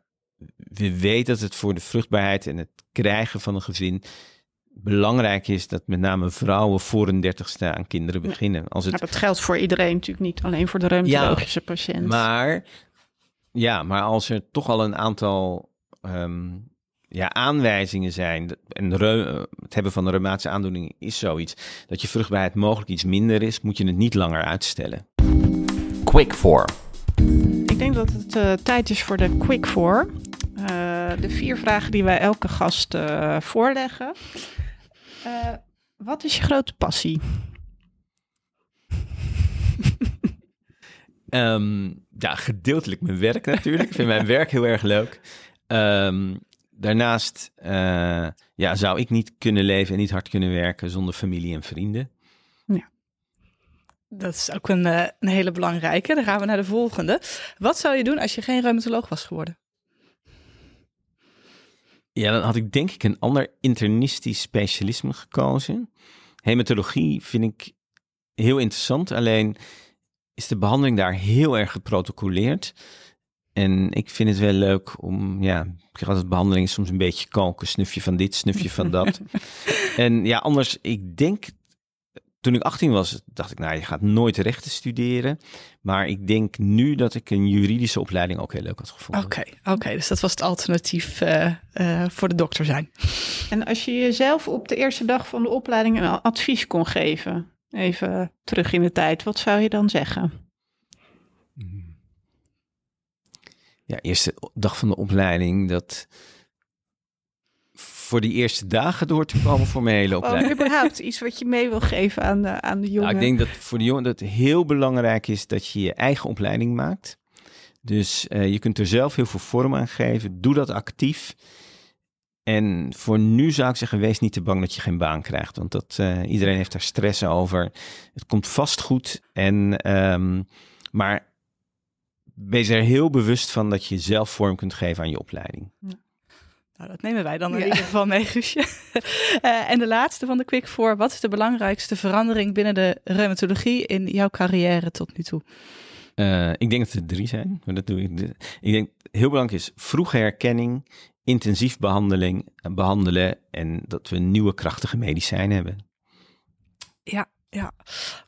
we weten dat het voor de vruchtbaarheid en het krijgen van een gezin belangrijk is dat met name vrouwen voor een dertigste aan kinderen beginnen. Als het Maar dat geldt voor iedereen natuurlijk niet, alleen voor de reumatologische patiënt. maar Ja, maar als er toch al een aantal ehm, ja, aanwijzingen zijn, dat- en reu- het hebben van een reumatische aandoening is zoiets, dat je vruchtbaarheid mogelijk iets minder is, moet je het niet langer uitstellen. Quick for. Ik denk dat het eh, tijd is voor de Quick Four. Eh, de vier vragen die wij elke gast eh, voorleggen. Eh, wat is je grote passie? Ehm, ja, gedeeltelijk mijn werk natuurlijk. Ik vind mijn werk heel erg leuk. Ehm, daarnaast ja, zou ik niet kunnen leven en niet hard kunnen werken zonder familie en vrienden. Dat is ook een, een hele belangrijke. Dan gaan we naar de volgende. Wat zou je doen als je geen reumatoloog was geworden? Ja, dan had ik denk ik een ander internistisch specialisme gekozen. Hematologie vind ik heel interessant, alleen is de behandeling daar heel erg geprotocoleerd. En ik vind het wel leuk om, ja, ik zeg altijd, behandeling is soms een beetje koken, snufje van dit, snufje van dat. en ja, anders, ik denk, toen ik 18 was, dacht ik, nou, je gaat nooit rechten studeren. Maar ik denk nu dat ik een juridische opleiding ook heel leuk had gevonden. Oké, oké. dus dat was het alternatief eh, eh, voor de dokter zijn. En als je jezelf op de eerste dag van de opleiding een advies kon geven, even terug in de tijd, wat zou je dan zeggen? Ja, eerste dag van de opleiding, dat voor die eerste dagen door te komen voor mijn hele Gewoon opleiding. überhaupt iets wat je mee wil geven aan de, aan de jongen. Nou, ik denk dat voor de jongen dat het heel belangrijk is dat je je eigen opleiding maakt. Dus eh, je kunt er zelf heel veel vorm aan geven. Doe dat actief. En voor nu zou ik zeggen, wees niet te bang dat je geen baan krijgt. Want dat, eh, iedereen heeft daar stress over. Het komt vast goed. En, ehm, maar wees er heel bewust van dat je zelf vorm kunt geven aan je opleiding. Nou, dat nemen wij dan in Ja. ieder geval mee, Guusje. Eh, en de laatste van de Quick Four. Wat is de belangrijkste verandering binnen de reumatologie in jouw carrière tot nu toe? Eh, ik denk dat er drie zijn, maar dat doe ik. Ik denk heel belangrijk is vroege herkenning, intensief behandeling, eh, behandelen en dat we nieuwe krachtige medicijnen hebben. Ja,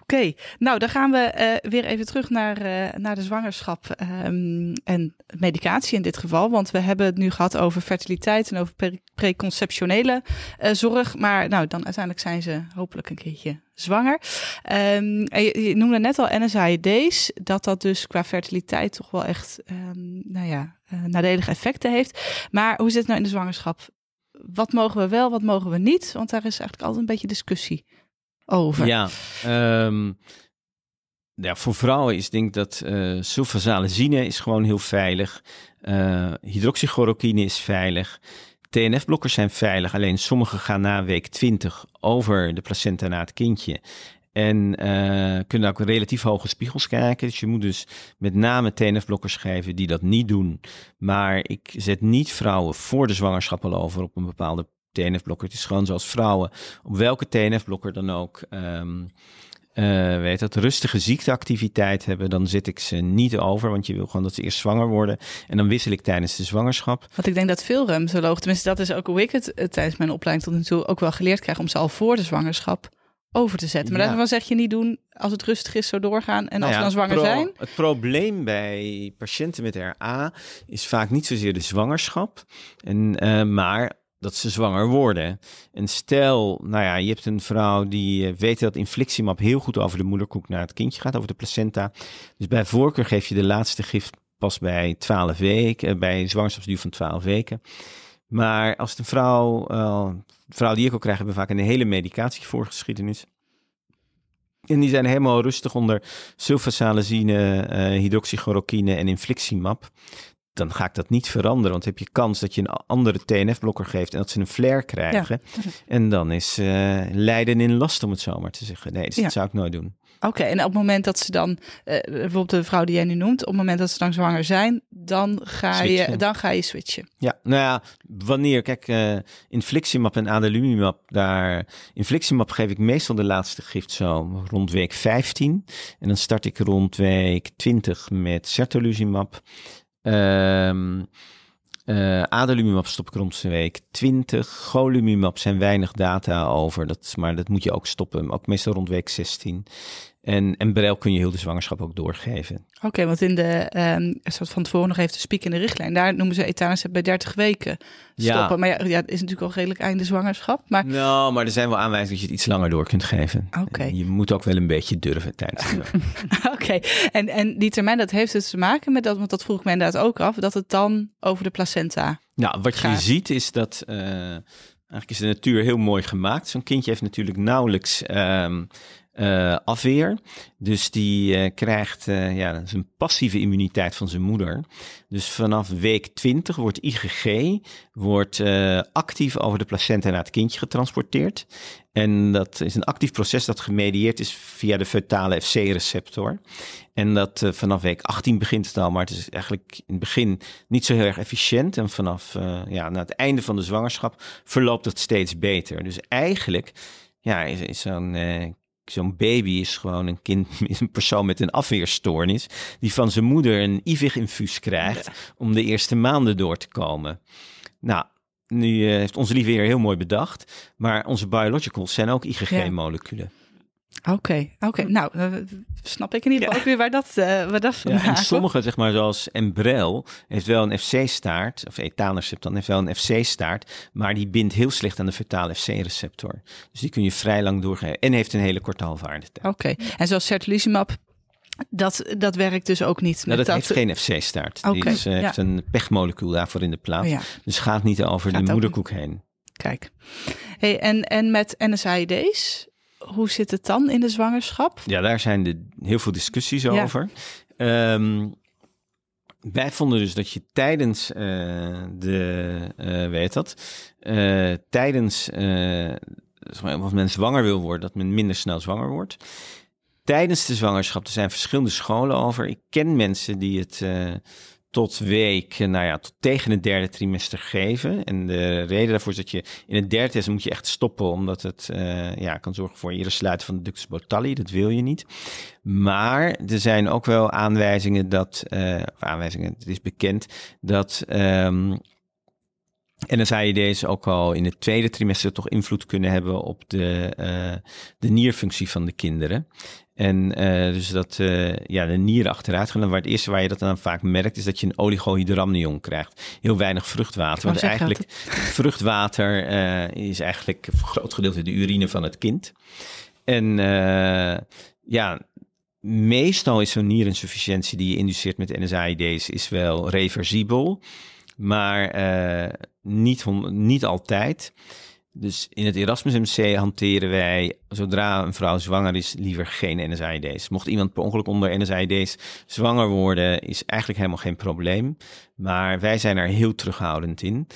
oké. Nou, dan gaan we eh, weer even terug naar, eh, naar de zwangerschap ehm, en medicatie in dit geval. Want we hebben het nu gehad over fertiliteit en over pre- preconceptionele eh, zorg. Maar nou, dan uiteindelijk zijn ze hopelijk een keertje zwanger. Ehm, en je, noemde net al NSAID's, dat dat dus qua fertiliteit toch wel echt, ehm, nou ja, nadelige effecten heeft. Maar hoe zit het nou in de zwangerschap? Wat mogen we wel, wat mogen we niet? Want daar is eigenlijk altijd een beetje discussie over. Ja, ehm, ja, voor vrouwen is denk ik dat eh sulfasalazine is gewoon heel veilig. Eh hydroxychloroquine is veilig. TNF-blokkers zijn veilig, alleen sommige gaan na week 20 over de placenta naar het kindje. En eh, kunnen ook relatief hoge spiegels kijken. Dus je moet dus met name TNF-blokkers geven die dat niet doen. Maar ik zet niet vrouwen voor de zwangerschap al over op een bepaalde TNF-blokker. Het is gewoon zoals vrouwen op welke TNF-blokker dan ook ehm, eh, weet dat, rustige ziekteactiviteit hebben, dan zet ik ze niet over. Want je wil gewoon dat ze eerst zwanger worden. En dan wissel ik tijdens de zwangerschap. Want ik denk dat veel reumatologen, tenminste dat is ook hoe ik het eh, tijdens mijn opleiding tot nu toe ook wel geleerd krijg, om ze al voor de zwangerschap over te zetten. Maar Ja. daarvan zeg je niet doen als het rustig is, zo doorgaan. En Nou als ja, we dan zwanger pro- zijn, Het probleem bij patiënten met RA is vaak niet zozeer de zwangerschap, en, eh, maar dat ze zwanger worden. En stel, nou ja, je hebt een vrouw die eh, weet dat infliximab heel goed over de moederkoek naar het kindje gaat, over de placenta. Dus bij voorkeur geef je de laatste gift pas bij 12 weken, eh, bij een zwangerschapsduur van 12 weken. Maar als een vrouw, eh, de vrouw die ik ook krijg, hebben vaak een hele medicatievoorgeschiedenis. En die zijn helemaal rustig onder sulfasalazine, eh hydroxychloroquine en infliximab. Dan ga ik dat niet veranderen, want heb je kans dat je een andere TNF-blokker geeft en dat ze een flare krijgen. En dan is eh, lijden in last, om het zo maar te zeggen. Nee, dus Ja. dat zou ik nooit doen. oké. En op het moment dat ze dan, eh, bijvoorbeeld de vrouw die jij nu noemt, op het moment dat ze dan zwanger zijn, dan ga, je, Switchen. dan ga je switchen. Ja, nou ja, wanneer, kijk, eh infliximab en adalimumab, daar, infliximab geef ik meestal de laatste gift zo rond week 15. En dan start ik rond week 20 met certolizumab. Ehm eh adalimumab stop ik rond week 20. Golimumab zijn weinig data over, dat, maar dat moet je ook stoppen, ook meestal rond week 16. En, en Brel kun je heel de zwangerschap ook doorgeven. Oké, want in de, ehm zoals van tevoren nog even te spieken in de richtlijn, daar noemen ze etanacep bij 30 weken Ja. stoppen. Maar ja, ja, het is natuurlijk al redelijk einde zwangerschap. Maar Nou, maar er zijn wel aanwijzingen dat je het iets langer door kunt geven. Oké. Je moet ook wel een beetje durven tijdens de Oké, en, en die termijn, dat heeft dus te maken met dat, want dat vroeg ik me inderdaad ook af, dat het dan over de placenta. Nou, wat je ziet is dat. eh, eigenlijk is de natuur heel mooi gemaakt. Zo'n kindje heeft natuurlijk nauwelijks ehm, eh, afweer. Dus die eh, krijgt eh, ja, dat een passieve immuniteit van zijn moeder. Dus vanaf week 20 wordt IgG wordt, actief over de placenta naar het kindje getransporteerd. En dat is een actief proces dat gemedieerd is via de fetale FC-receptor. En dat vanaf week 18 begint het al, maar het is eigenlijk in het begin niet zo heel erg efficiënt. En vanaf ja, na het einde van de zwangerschap verloopt het steeds beter. Dus eigenlijk ja, is, is zo'n zo'n baby is gewoon een kind, is een persoon met een afweerstoornis, die van zijn moeder een IVIG-infuus krijgt om de eerste maanden door te komen. Nou, nu eh, heeft onze lieve heer heel mooi bedacht, maar onze biologicals zijn ook IgG-moleculen. Oké, oké. Nou, eh, snap ik in ieder geval ook weer waar dat, eh waar dat Ja, en sommige, zeg maar, zoals Embrel, heeft wel een FC-staart, of etanercept dan heeft wel een FC-staart, maar die bindt heel slecht aan de fetale FC-receptor. Dus die kun je vrij lang doorgeven en heeft een hele korte halfwaardetijd. Oké, en zoals certolizumab, dat, dat werkt dus ook niet. Nou, met dat heeft geen FC-staart. Die is, eh, heeft een pechmolecuul daarvoor in de plaats. Oh ja, Dus gaat niet over Gaat de moederkoek heen. kijk. Hey, en, en met NSAID's, hoe zit het dan in de zwangerschap? Ja, daar zijn de, heel veel discussies Ja. over. Ehm, wij vonden dus dat je tijdens eh, de, eh weet dat, eh, tijdens, als men zwanger wil worden, dat men minder snel zwanger wordt. Tijdens de zwangerschap, er zijn verschillende scholen over. Ik ken mensen die het tot week, eh, nou ja, tot tegen het derde trimester geven. En de reden daarvoor is dat je in het derde trimester moet je echt stoppen, omdat het eh, ja, kan zorgen voor eerder sluiten van de ductus botalli. Dat wil je niet. Maar er zijn ook wel aanwijzingen dat, eh, of aanwijzingen, het is bekend dat ehm NSAID's ook al in het tweede trimester toch invloed kunnen hebben op de, eh, de nierfunctie van de kinderen. En eh, dus dat eh, ja, de nieren achteruit gaan. En waar het eerste waar je dat dan vaak merkt, is dat je een oligohydramnion krijgt. Heel weinig vruchtwater. Want eigenlijk vruchtwater is eigenlijk voor groot gedeelte de urine van het kind. En ja, meestal is zo'n nierinsufficiëntie die je induceert met NSAID's is wel reversibel. Maar niet, niet altijd. Dus in het Erasmus MC hanteren wij, zodra een vrouw zwanger is, liever geen NSAID's. Mocht iemand per ongeluk onder NSAID's zwanger worden, is eigenlijk helemaal geen probleem. Maar wij zijn er heel terughoudend in.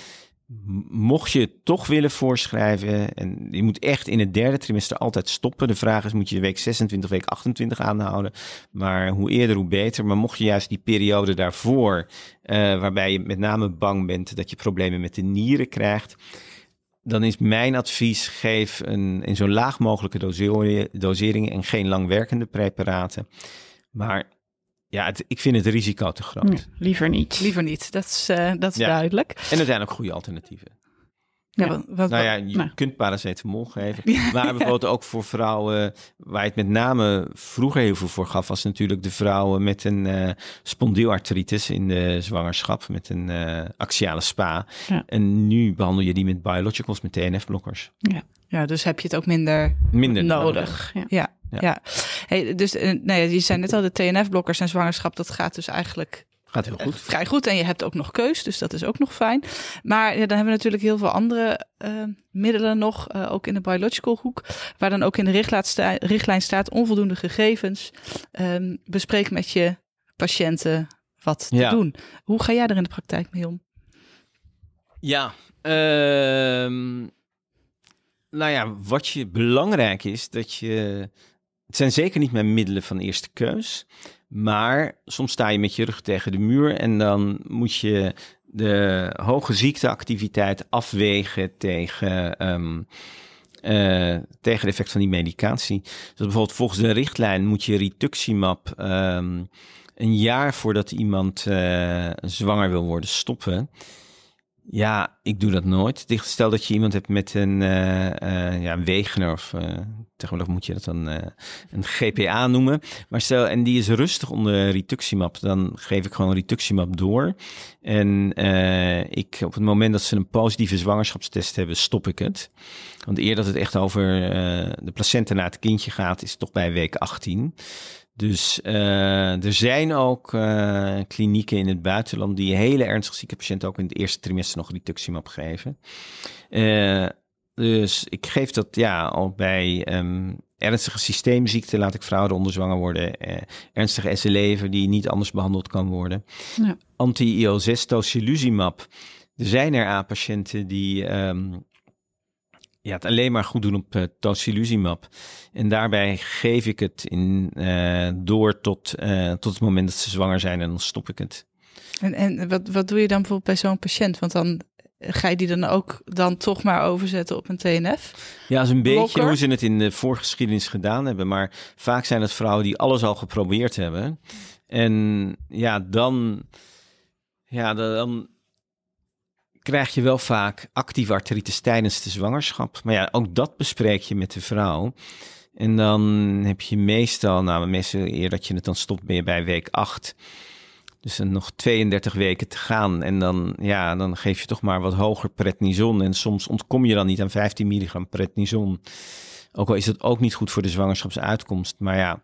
Mocht je toch willen voorschrijven, en je moet echt in het derde trimester altijd stoppen. De vraag is, moet je week 26, week 28 aanhouden? Maar hoe eerder, hoe beter. Maar mocht je juist die periode daarvoor, eh, waarbij je met name bang bent dat je problemen met de nieren krijgt, dan is mijn advies: geef een, in zo laag mogelijke dosering, en geen langwerkende preparaten. Maar ja, het- ik vind het risico te groot. Nee, liever niet. Liever niet, dat is, eh, dat is Ja. duidelijk. En er zijn ook goede alternatieven. Ja, Ja. wat, wat- Nou ja, je Nou. kunt paracetamol geven. Maar bijvoorbeeld ook voor vrouwen, waar je het met name vroeger heel veel voor gaf, was natuurlijk de vrouwen met een eh spondielartritis in de zwangerschap, met een eh, axiale spa. Ja. En nu behandel je die met biologicals, met TNF-blokkers. ja, dus heb je het ook minder Minder nodig. Ja. Ja, Ja. ja. Hey, dus eh, nou ja, je zei net al, de TNF-blokkers en zwangerschap, dat gaat dus eigenlijk Gaat heel goed. eh, vrij goed. En je hebt ook nog keus, dus dat is ook nog fijn. Maar ja, dan hebben we natuurlijk heel veel andere eh, middelen nog, ook in de biological hoek, waar dan ook in de richtlijn, sta- richtlijn staat onvoldoende gegevens. Ehm, bespreek met je patiënten wat te doen. Hoe ga jij er in de praktijk mee om? Ja, ehm, nou ja, wat je belangrijk is, dat je. Het zijn zeker niet mijn middelen van eerste keus. Maar soms sta je met je rug tegen de muur en dan moet je de hoge ziekteactiviteit afwegen tegen, ehm, eh, tegen het effect van die medicatie. Dus bijvoorbeeld volgens de richtlijn moet je rituximab ehm, een jaar voordat iemand eh, zwanger wil worden stoppen. Ja, ik doe dat nooit. Stel dat je iemand hebt met een, eh, eh, ja, een wegener of eh, tegenwoordig moet je dat dan een GPA noemen. Maar stel, en die is rustig onder rituximab, dan geef ik gewoon rituximab door. En ik, op het moment dat ze een positieve zwangerschapstest hebben, stop ik het. Want eer dat het echt over de placenta naar het kindje gaat, is het toch bij week 18. Dus eh, er zijn ook eh, klinieken in het buitenland die hele ernstig zieke patiënten ook in het eerste trimester nog rituximab geven. Eh, dus ik geef dat ja al bij ehm, ernstige systeemziekten laat ik vrouwen onder zwanger worden. ernstige SLE die niet anders behandeld kan worden. Ja. Anti-IL-6 tocilizumab. Er zijn er A-patiënten die ehm, ja, het alleen maar goed doen op uh, tocilizumab. En daarbij geef ik het in, eh, door tot, eh, tot het moment dat ze zwanger zijn en dan stop ik het. En, en wat, wat doe je dan bijvoorbeeld bij zo'n patiënt? Want dan ga je die dan ook dan toch maar overzetten op een TNF? Ja, dat is een beetje hoe ze het in de voorgeschiedenis gedaan hebben. Maar vaak zijn het vrouwen die alles al geprobeerd hebben. En ja, dan, ja, dan krijg je wel vaak actieve artritis tijdens de zwangerschap. Maar ja, ook dat bespreek je met de vrouw. En dan heb je meestal, nou, meestal eer dat je het dan stopt, ben bij week 8. Dus dan nog 32 weken te gaan. En dan, ja, dan geef je toch maar wat hoger prednison. En soms ontkom je dan niet aan 15 milligram prednison. Ook al is het ook niet goed voor de zwangerschapsuitkomst. Maar ja,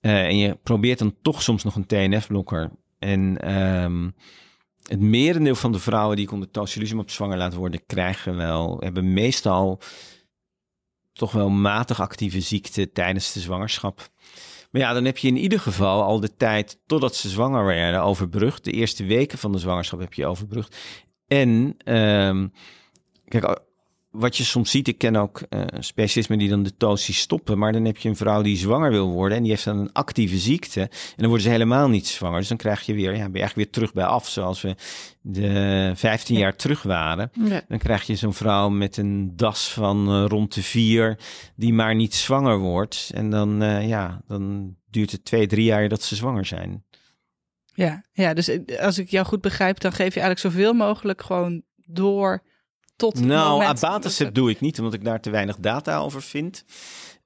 eh, en je probeert dan toch soms nog een TNF-blokker. En ehm, het merendeel van de vrouwen die ik onder tocilizumab zwanger laat worden, krijgen wel, hebben meestal toch wel matig actieve ziekte tijdens de zwangerschap. Maar ja, dan heb je in ieder geval al de tijd totdat ze zwanger werden overbrugd. De eerste weken van de zwangerschap heb je overbrugd. En ehm, kijk, wat je soms ziet, ik ken ook uh, specialisten die dan de tosie stoppen, maar dan heb je een vrouw die zwanger wil worden en die heeft dan een actieve ziekte en dan worden ze helemaal niet zwanger. Dus dan krijg je weer, ja, ben je eigenlijk weer terug bij af, zoals we de 15 ja. jaar terug waren. Ja. Dan krijg je zo'n vrouw met een das van uh, rond de vier die maar niet zwanger wordt en dan, uh, ja, dan duurt het twee, drie jaar dat ze zwanger zijn. Ja, ja, dus als ik jou goed begrijp, dan geef je eigenlijk zoveel mogelijk gewoon door tot nou. Abatacept doe ik niet, omdat ik daar te weinig data over vind.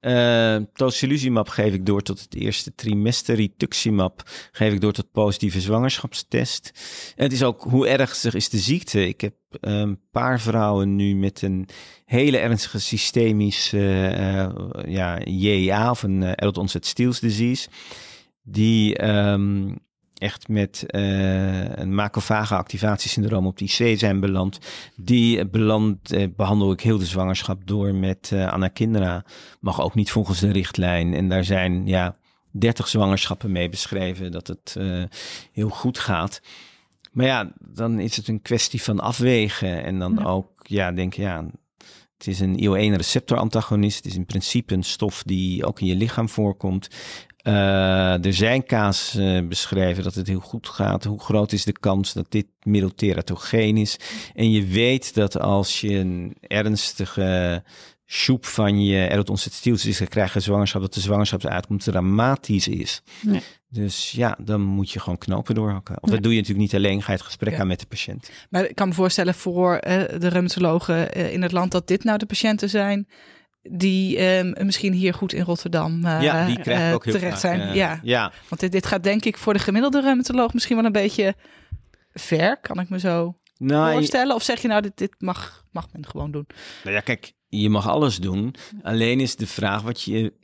Uh, tocilizumab geef ik door tot het eerste trimester. Rituximab geef ik door tot positieve zwangerschapstest. En het is ook hoe ernstig is de ziekte. Ik heb een paar vrouwen nu met een hele ernstige systemische uh, ja, JA of een uh, adult onset Steels disease. Die um, echt met uh, een macrofage activatiesyndroom op die IC zijn beland. Die beland, uh, behandel ik heel de zwangerschap door met uh, Anakindra. Mag ook niet volgens de richtlijn. En daar zijn ja 30 zwangerschappen mee beschreven dat het heel goed gaat. Maar ja, dan is het een kwestie van afwegen. En dan ja. ook, ja, denk ja, het is een IL-1 receptor antagonist. Het is in principe een stof die ook in je lichaam voorkomt. Uh, er zijn kaas uh, beschreven dat het heel goed gaat. Hoe groot is de kans dat dit middel teratogeen is? En je weet dat als je een ernstige soep van je adult onset stieltjes gaat krijgen, zwangerschap, dat de zwangerschapsuitkomst dramatisch is. Nee. Dus ja, dan moet je gewoon knopen doorhakken. Of nee. dat doe je natuurlijk niet alleen, ga je het gesprek ja. aan met de patiënt. Maar ik kan me voorstellen voor uh, de reumatologen in het land dat dit nou de patiënten zijn die um, misschien hier goed in Rotterdam uh, ja, die uh, ook heel terecht zijn. Uh, ja. ja, want dit, dit gaat denk ik voor de gemiddelde reumatoloog misschien wel een beetje ver, kan ik me zo nou, voorstellen. Of zeg je nou, dit, dit mag, mag men gewoon doen? Nou ja, kijk, je mag alles doen. Alleen is de vraag wat je...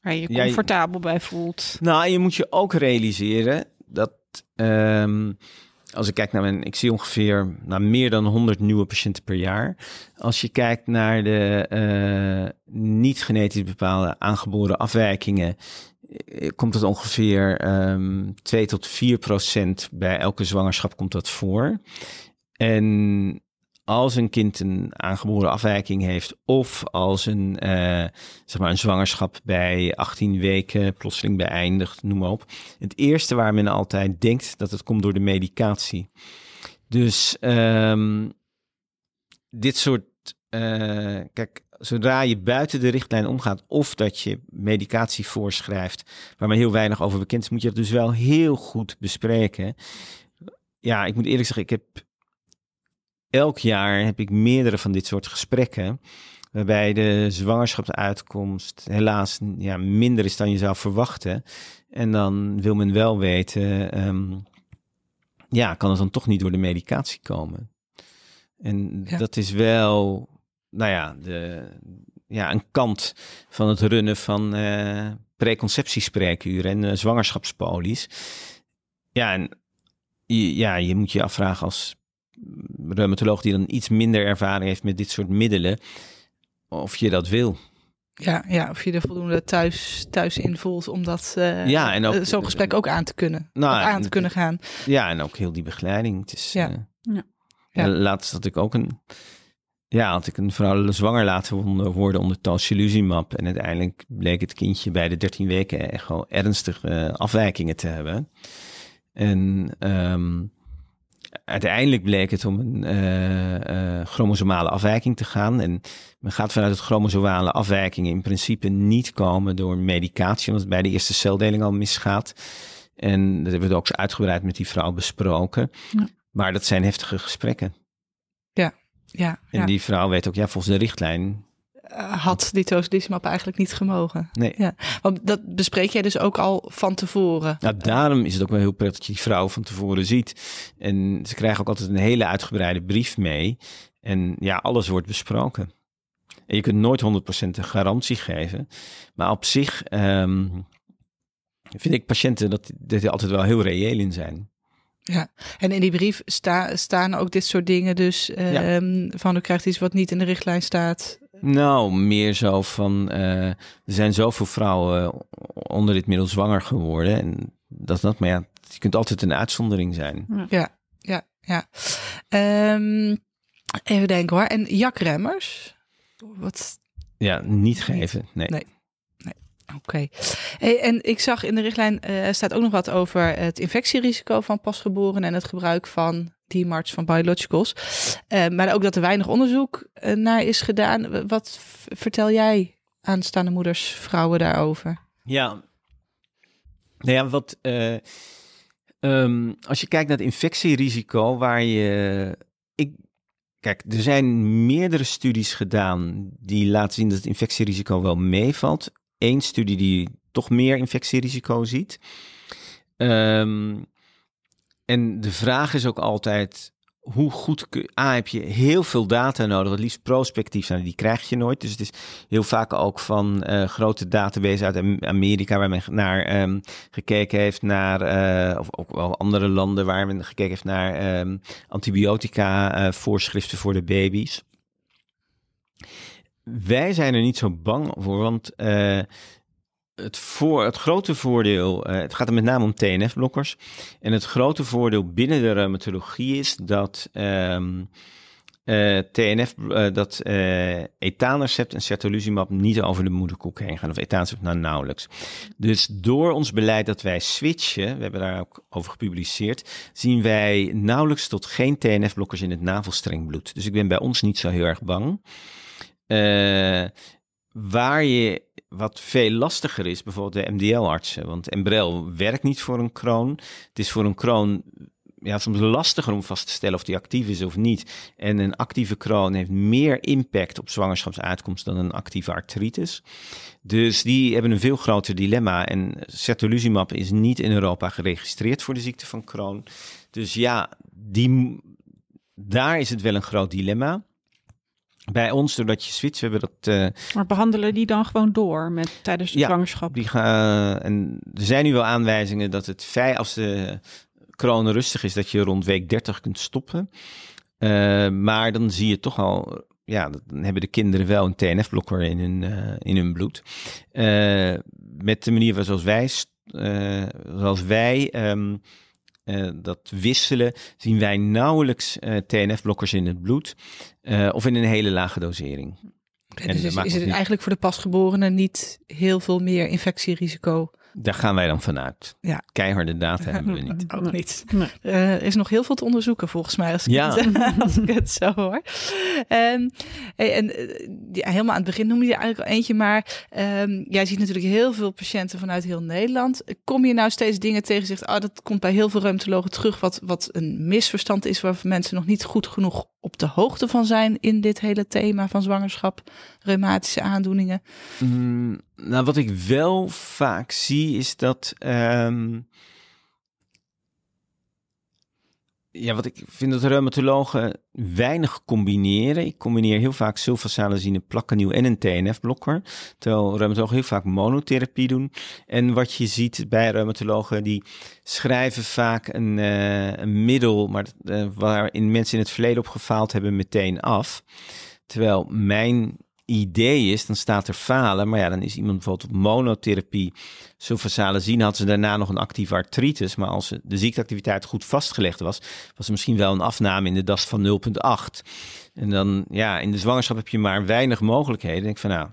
Waar je je comfortabel bij voelt. Nou, je moet je ook realiseren dat... Um, als ik kijk naar mijn, ik zie ongeveer naar meer dan 100 nieuwe patiënten per jaar. Als je kijkt naar de uh, niet genetisch bepaalde aangeboren afwijkingen, komt het ongeveer um, 2 tot 4 procent bij elke zwangerschap komt dat voor. En als een kind een aangeboren afwijking heeft of als een, uh, zeg maar een zwangerschap bij 18 weken plotseling beëindigt, noem maar op. Het eerste waar men altijd denkt dat het komt door de medicatie. Dus um, dit soort, uh, kijk, zodra je buiten de richtlijn omgaat of dat je medicatie voorschrijft waar men heel weinig over bekend is, moet je dat dus wel heel goed bespreken. Ja, ik moet eerlijk zeggen, ik heb elk jaar heb ik meerdere van dit soort gesprekken. Waarbij de zwangerschapsuitkomst helaas ja, minder is dan je zou verwachten. En dan wil men wel weten, ehm, ja, kan het dan toch niet door de medicatie komen? En Ja. dat is wel, nou ja, de, ja, een kant van het runnen van eh preconceptiespreekuren en eh, zwangerschapspolies. Ja, en ja, je moet je afvragen als reumatoloog die dan iets minder ervaring heeft met dit soort middelen, of je dat wil. Ja, ja, of je er voldoende thuis, thuis in voelt om dat, eh, Ja, en ook- eh, zo'n gesprek ook aan te kunnen. Nou, aan te en- kunnen gaan. Ja, en ook heel die begeleiding. Het is, Ja. eh, Ja. laatst had ik ook een, ja, had ik een vrouw zwanger laten worden- onder tocilizumab. En uiteindelijk bleek het kindje bij de 13 weken echt wel ernstige afwijkingen te hebben. En ehm, uiteindelijk bleek het om een eh, eh, chromosomale afwijking te gaan. En men gaat vanuit dat chromosomale afwijkingen in principe niet komen door medicatie, omdat het bij de eerste celdeling al misgaat. En dat hebben we ook uitgebreid met die vrouw besproken. Ja. Maar dat zijn heftige gesprekken. Ja, En ja. die vrouw weet ook, ja, volgens de richtlijn. Eh, had die tocilizumab eigenlijk niet gemogen. Nee. Ja. Want dat bespreek jij dus ook al van tevoren. Nou, daarom is het ook wel heel prettig dat je die vrouw van tevoren ziet. En ze krijgen ook altijd een hele uitgebreide brief mee. En ja, alles wordt besproken. En je kunt nooit 100% een garantie geven. Maar op zich ehm, vind ik patiënten dat, dat die altijd wel heel reëel in zijn. En in die brief sta, staan ook dit soort dingen dus ehm, van u krijgt iets wat niet in de richtlijn staat. Nou, meer zo van, eh, er zijn zoveel vrouwen onder dit middel zwanger geworden. En dat, dat, maar ja, je kunt altijd een uitzondering zijn. Ja, ja, ja. Ehm, even denken hoor. En jakremmers? Wat Ja, niet geven. Nee. Nee. Oké. Hey, en ik zag in de richtlijn eh, er staat ook nog wat over het infectierisico van pasgeborenen en het gebruik van die marts van biologicals. Eh, maar ook dat er weinig onderzoek eh, naar is gedaan. Wat vertel jij aanstaande moeders, vrouwen daarover? Ja. Nou ja, wat. eh, ehm, als je kijkt naar het infectierisico, waar je. Ik, kijk, er zijn meerdere studies gedaan die laten zien dat het infectierisico wel meevalt. Eén studie die toch meer infectierisico ziet. Ehm, en de vraag is ook altijd. Hoe goed A, heb je heel veel data nodig, het liefst prospectief zijn, die krijg je nooit. Dus het is heel vaak ook van eh, grote databases uit Am- Amerika waar men naar ehm, gekeken heeft naar, eh, of ook wel andere landen waar men gekeken heeft naar ehm, antibiotica eh, voor de baby's. Wij zijn er niet zo bang voor, want het, voor, het grote voordeel, eh, het gaat er met name om TNF-blokkers. En het grote voordeel binnen de reumatologie is dat ehm, eh, TNF, eh, dat etanercept en certolizumab niet over de moederkoek heen gaan. Of etanercept nou nauwelijks. Dus door ons beleid dat wij switchen, we hebben daar ook over gepubliceerd, zien wij nauwelijks tot geen TNF-blokkers in het navelstrengbloed. Dus ik ben bij ons niet zo heel erg bang. Waar je wat veel lastiger is, bijvoorbeeld de MDL-artsen. Want Embrel werkt niet voor een kroon. Het is voor een kroon ja, soms lastiger om vast te stellen of die actief is of niet. En een actieve kroon heeft meer impact op zwangerschapsuitkomst dan een actieve artritis. Dus die hebben een veel groter dilemma. En certolizumab is niet in Europa geregistreerd voor de ziekte van Crohn. Dus ja, die, daar is het wel een groot dilemma. Bij ons, doordat je switcht, we hebben dat eh, Maar behandelen die dan gewoon door met, tijdens de Ja, zwangerschap? Die gaan, en er zijn nu wel aanwijzingen dat het feit als de kroon rustig is, dat je rond week 30 kunt stoppen. Eh, maar dan zie je toch al, ja, dan hebben de kinderen wel een TNF-blokker in hun, eh, in hun bloed. Eh, met de manier zoals wij, eh, zoals wij ehm, eh, dat wisselen, zien wij nauwelijks eh, TNF-blokkers in het bloed. eh, of in een hele lage dosering. Dus is, is het niet- eigenlijk voor de pasgeborenen niet heel veel meer infectierisico Daar gaan wij dan vanuit. Ja. Keiharde data hebben we niet. Ook niet. Nee. Eh, er is nog heel veel te onderzoeken volgens mij, als ik, Ja. het, als ik het zo hoor. Ehm, hey, en eh, ja, helemaal aan het begin noemde je eigenlijk al eentje, maar ehm, jij ziet natuurlijk heel veel patiënten vanuit heel Nederland. Kom je nou steeds dingen tegen zegt, oh, dat komt bij heel veel reumatologen terug, wat, wat een misverstand is, waar mensen nog niet goed genoeg op de hoogte van zijn in dit hele thema van zwangerschap, reumatische aandoeningen. Mm, nou, wat ik wel vaak zie is dat. ehm, ja, wat ik vind dat reumatologen weinig combineren. Ik combineer heel vaak sulfasalazine, plakkennieuw en een TNF-blokker. Terwijl reumatologen heel vaak monotherapie doen. En wat je ziet bij reumatologen, die schrijven vaak een, eh, een middel... Maar, eh, waarin mensen in het verleden op gefaald hebben meteen af. Terwijl mijn idee is, dan staat er falen. Maar ja, dan is iemand bijvoorbeeld op monotherapie. Sulfasalazine had ze daarna nog een actieve artritis. Maar als de ziekteactiviteit goed vastgelegd was, was er misschien wel een afname in de DAS van 0,8. En dan, ja, in de zwangerschap heb je maar weinig mogelijkheden. Dan denk ik van, nou,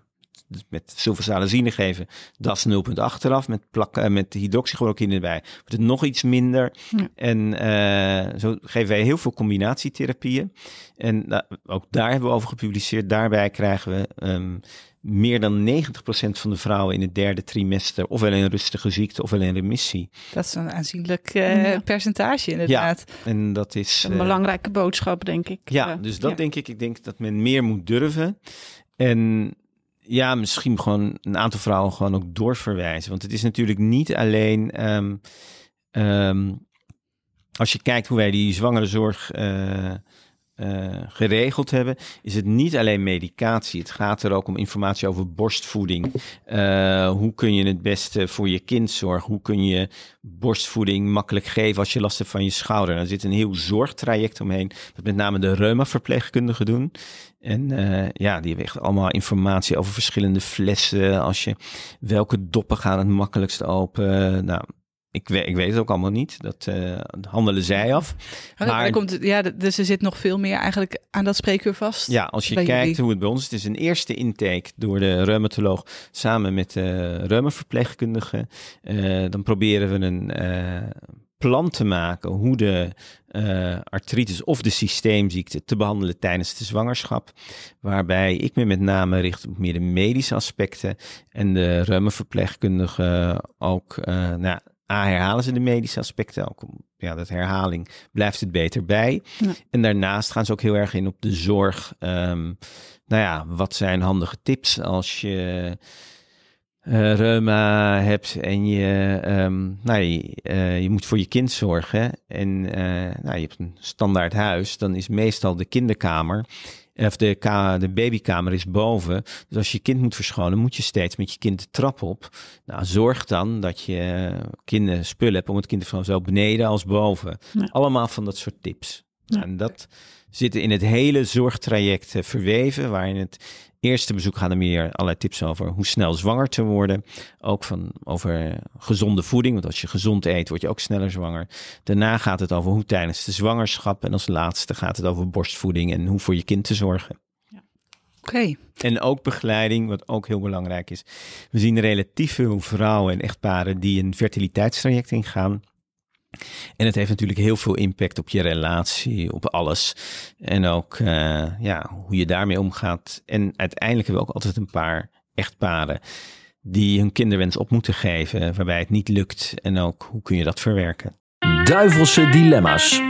met sulfasalazine geven, DAS 0,8 eraf. Met, plak, eh, met hydroxychloroquine erbij wordt het nog iets minder. Ja. En eh, zo geven wij heel veel combinatietherapieën. En nou, ook daar hebben we over gepubliceerd. Daarbij krijgen we ehm, meer dan 90% van de vrouwen in het derde trimester ofwel in rustige ziekte ofwel in remissie. Dat is een aanzienlijk eh, Ja. percentage inderdaad. En dat is... Een belangrijke boodschap, denk ik. Ja, dus dat ja. denk ik. Ik denk dat men meer moet durven. En ja, misschien gewoon een aantal vrouwen gewoon ook doorverwijzen. Want het is natuurlijk niet alleen. ehm, ehm, als je kijkt hoe wij die zwangerenzorg eh, eh, geregeld hebben, is het niet alleen medicatie. Het gaat er ook om informatie over borstvoeding. Eh, hoe kun je het beste voor je kind zorgen? Hoe kun je borstvoeding makkelijk geven als je last hebt van je schouder? Daar zit een heel zorgtraject omheen, dat met name de reuma-verpleegkundigen doen. En eh, ja, die hebben allemaal informatie over verschillende flessen. Als je, welke doppen gaan het makkelijkst open? Nou, ik weet, ik weet het ook allemaal niet. Dat eh, handelen zij af. Maar, Maar- er komt, ja, dus er zit nog veel meer eigenlijk aan dat spreekuur vast. Ja, als je kijkt jullie. hoe het bij ons is. Het is een eerste intake door de reumatoloog samen met de reumaverpleegkundige. Eh, dan proberen we een eh, plan te maken hoe de artritis of de systeemziekte te behandelen tijdens de zwangerschap. Waarbij ik me met name richt op meer de medische aspecten en de reumaverpleegkundige ook, eh nou, A, herhalen ze de medische aspecten, ook om, ja, dat herhaling blijft het beter bij. Ja. En daarnaast gaan ze ook heel erg in op de zorg. Ehm, nou ja, wat zijn handige tips als je eh, reuma hebt en je, ehm, nou, je, eh, je moet voor je kind zorgen. En eh, nou, je hebt een standaard huis, dan is meestal de kinderkamer. Of de, ka- de babykamer is boven. Dus als je kind moet verschonen, moet je steeds met je kind de trap op. Nou, zorg dan dat je kinderen spullen hebt om het kind verschonen, zowel beneden als boven. Ja. Allemaal van dat soort tips. Ja. En dat zit in het hele zorgtraject eh, verweven, waarin het eerste bezoek gaan er meer allerlei tips over hoe snel zwanger te worden. Ook van over gezonde voeding, want als je gezond eet, word je ook sneller zwanger. Daarna gaat het over hoe tijdens de zwangerschap. En als laatste gaat het over borstvoeding en hoe voor je kind te zorgen. Oké. En ook begeleiding, wat ook heel belangrijk is. We zien relatief veel vrouwen en echtparen die een fertiliteitstraject ingaan. En het heeft natuurlijk heel veel impact op je relatie, op alles. En ook eh, ja, hoe je daarmee omgaat. En uiteindelijk hebben we ook altijd een paar echtparen die hun kinderwens op moeten geven, waarbij het niet lukt. En ook hoe kun je dat verwerken. Duivelse dilemma's.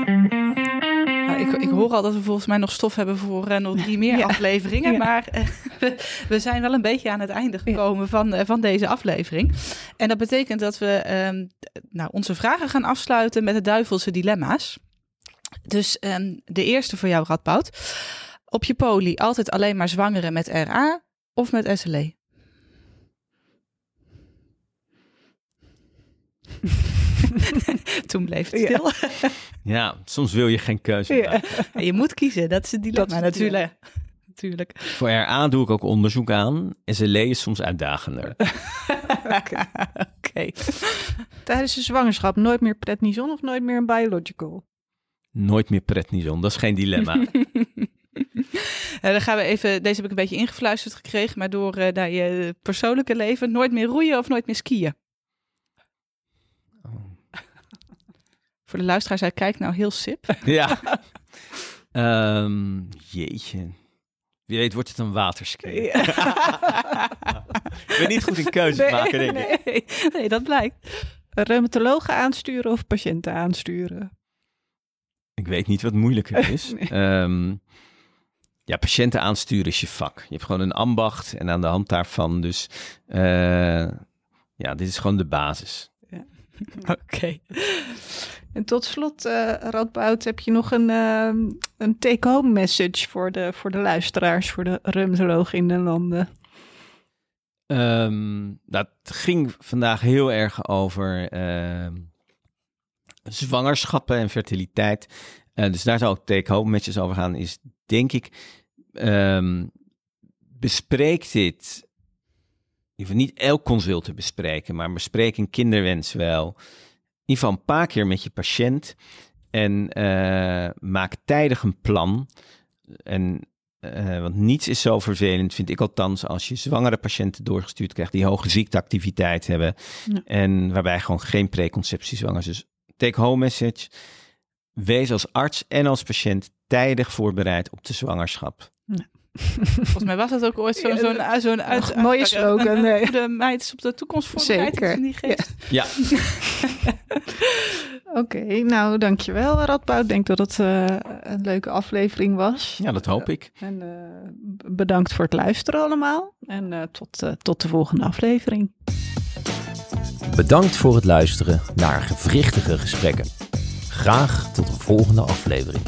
Ik, ik hoor al dat we volgens mij nog stof hebben voor eh, nog drie meer Ja. afleveringen. Ja. Maar eh, we, we zijn wel een beetje aan het einde gekomen van, eh, van deze aflevering. En dat betekent dat we ehm, nou, onze vragen gaan afsluiten met de duivelse dilemma's. Dus ehm, de eerste voor jou, Radboud. Op je poli altijd alleen maar zwangeren met RA of met SLE? Toen bleef het stil. Ja, soms wil je geen keuze Ja. maken. Je moet kiezen, dat is het dilemma Dat is het natuurlijk. natuurlijk. Voor RA doe ik ook onderzoek aan. SLE is soms uitdagender. Oké. Tijdens de zwangerschap nooit meer prednison of nooit meer een biological? Nooit meer prednison, dat is geen dilemma. Eh, dan gaan we even, deze heb ik een beetje ingefluisterd gekregen, maar door eh, naar je persoonlijke leven, nooit meer roeien of nooit meer skiën. Voor de luisteraars, hij kijkt nou heel sip. Ja. Ehm, jeetje. Wie weet wordt het een waterski. ik ben niet goed in keuzes maken, denk ik. nee, nee, dat blijkt. Reumatologen aansturen of patiënten aansturen? Ik weet niet wat moeilijker is. Ehm, ja, patiënten aansturen is je vak. Je hebt gewoon een ambacht en aan de hand daarvan dus... eh, ja, dit is gewoon de basis. Oké. En tot slot, eh Radboud, heb je nog een, ehm, een take-home message voor de, voor de luisteraars, voor de reumatologen in de landen? Ehm, dat ging vandaag heel erg over ehm, zwangerschappen en fertiliteit. Eh, dus daar zou ik take-home messages over gaan. Is denk ik, ehm, bespreek dit. In ieder niet elk consult te bespreken, maar bespreek een kinderwens wel. In ieder geval een paar keer met je patiënt. En eh, maak tijdig een plan. En eh, want niets is zo vervelend, vind ik althans, als je zwangere patiënten doorgestuurd krijgt die hoge ziekteactiviteit hebben. Ja. En waarbij gewoon geen preconceptie zwanger is. Dus take home message. Wees als arts en als patiënt tijdig voorbereid op de zwangerschap. Volgens mij was dat ook ooit zo'n zo'n zo'n uit, mooie slogan, Een, nee. goede meid is op de toekomst voorbereid. Zeker, in die geest. Ja, Oké, nou dankjewel Radboud. Ik denk dat het eh, een leuke aflevering was. ja dat hoop ik. En eh, b- bedankt voor het luisteren allemaal. En eh, tot, eh, tot de volgende aflevering. Bedankt voor het luisteren naar gewrichtige gesprekken. Graag tot een volgende aflevering.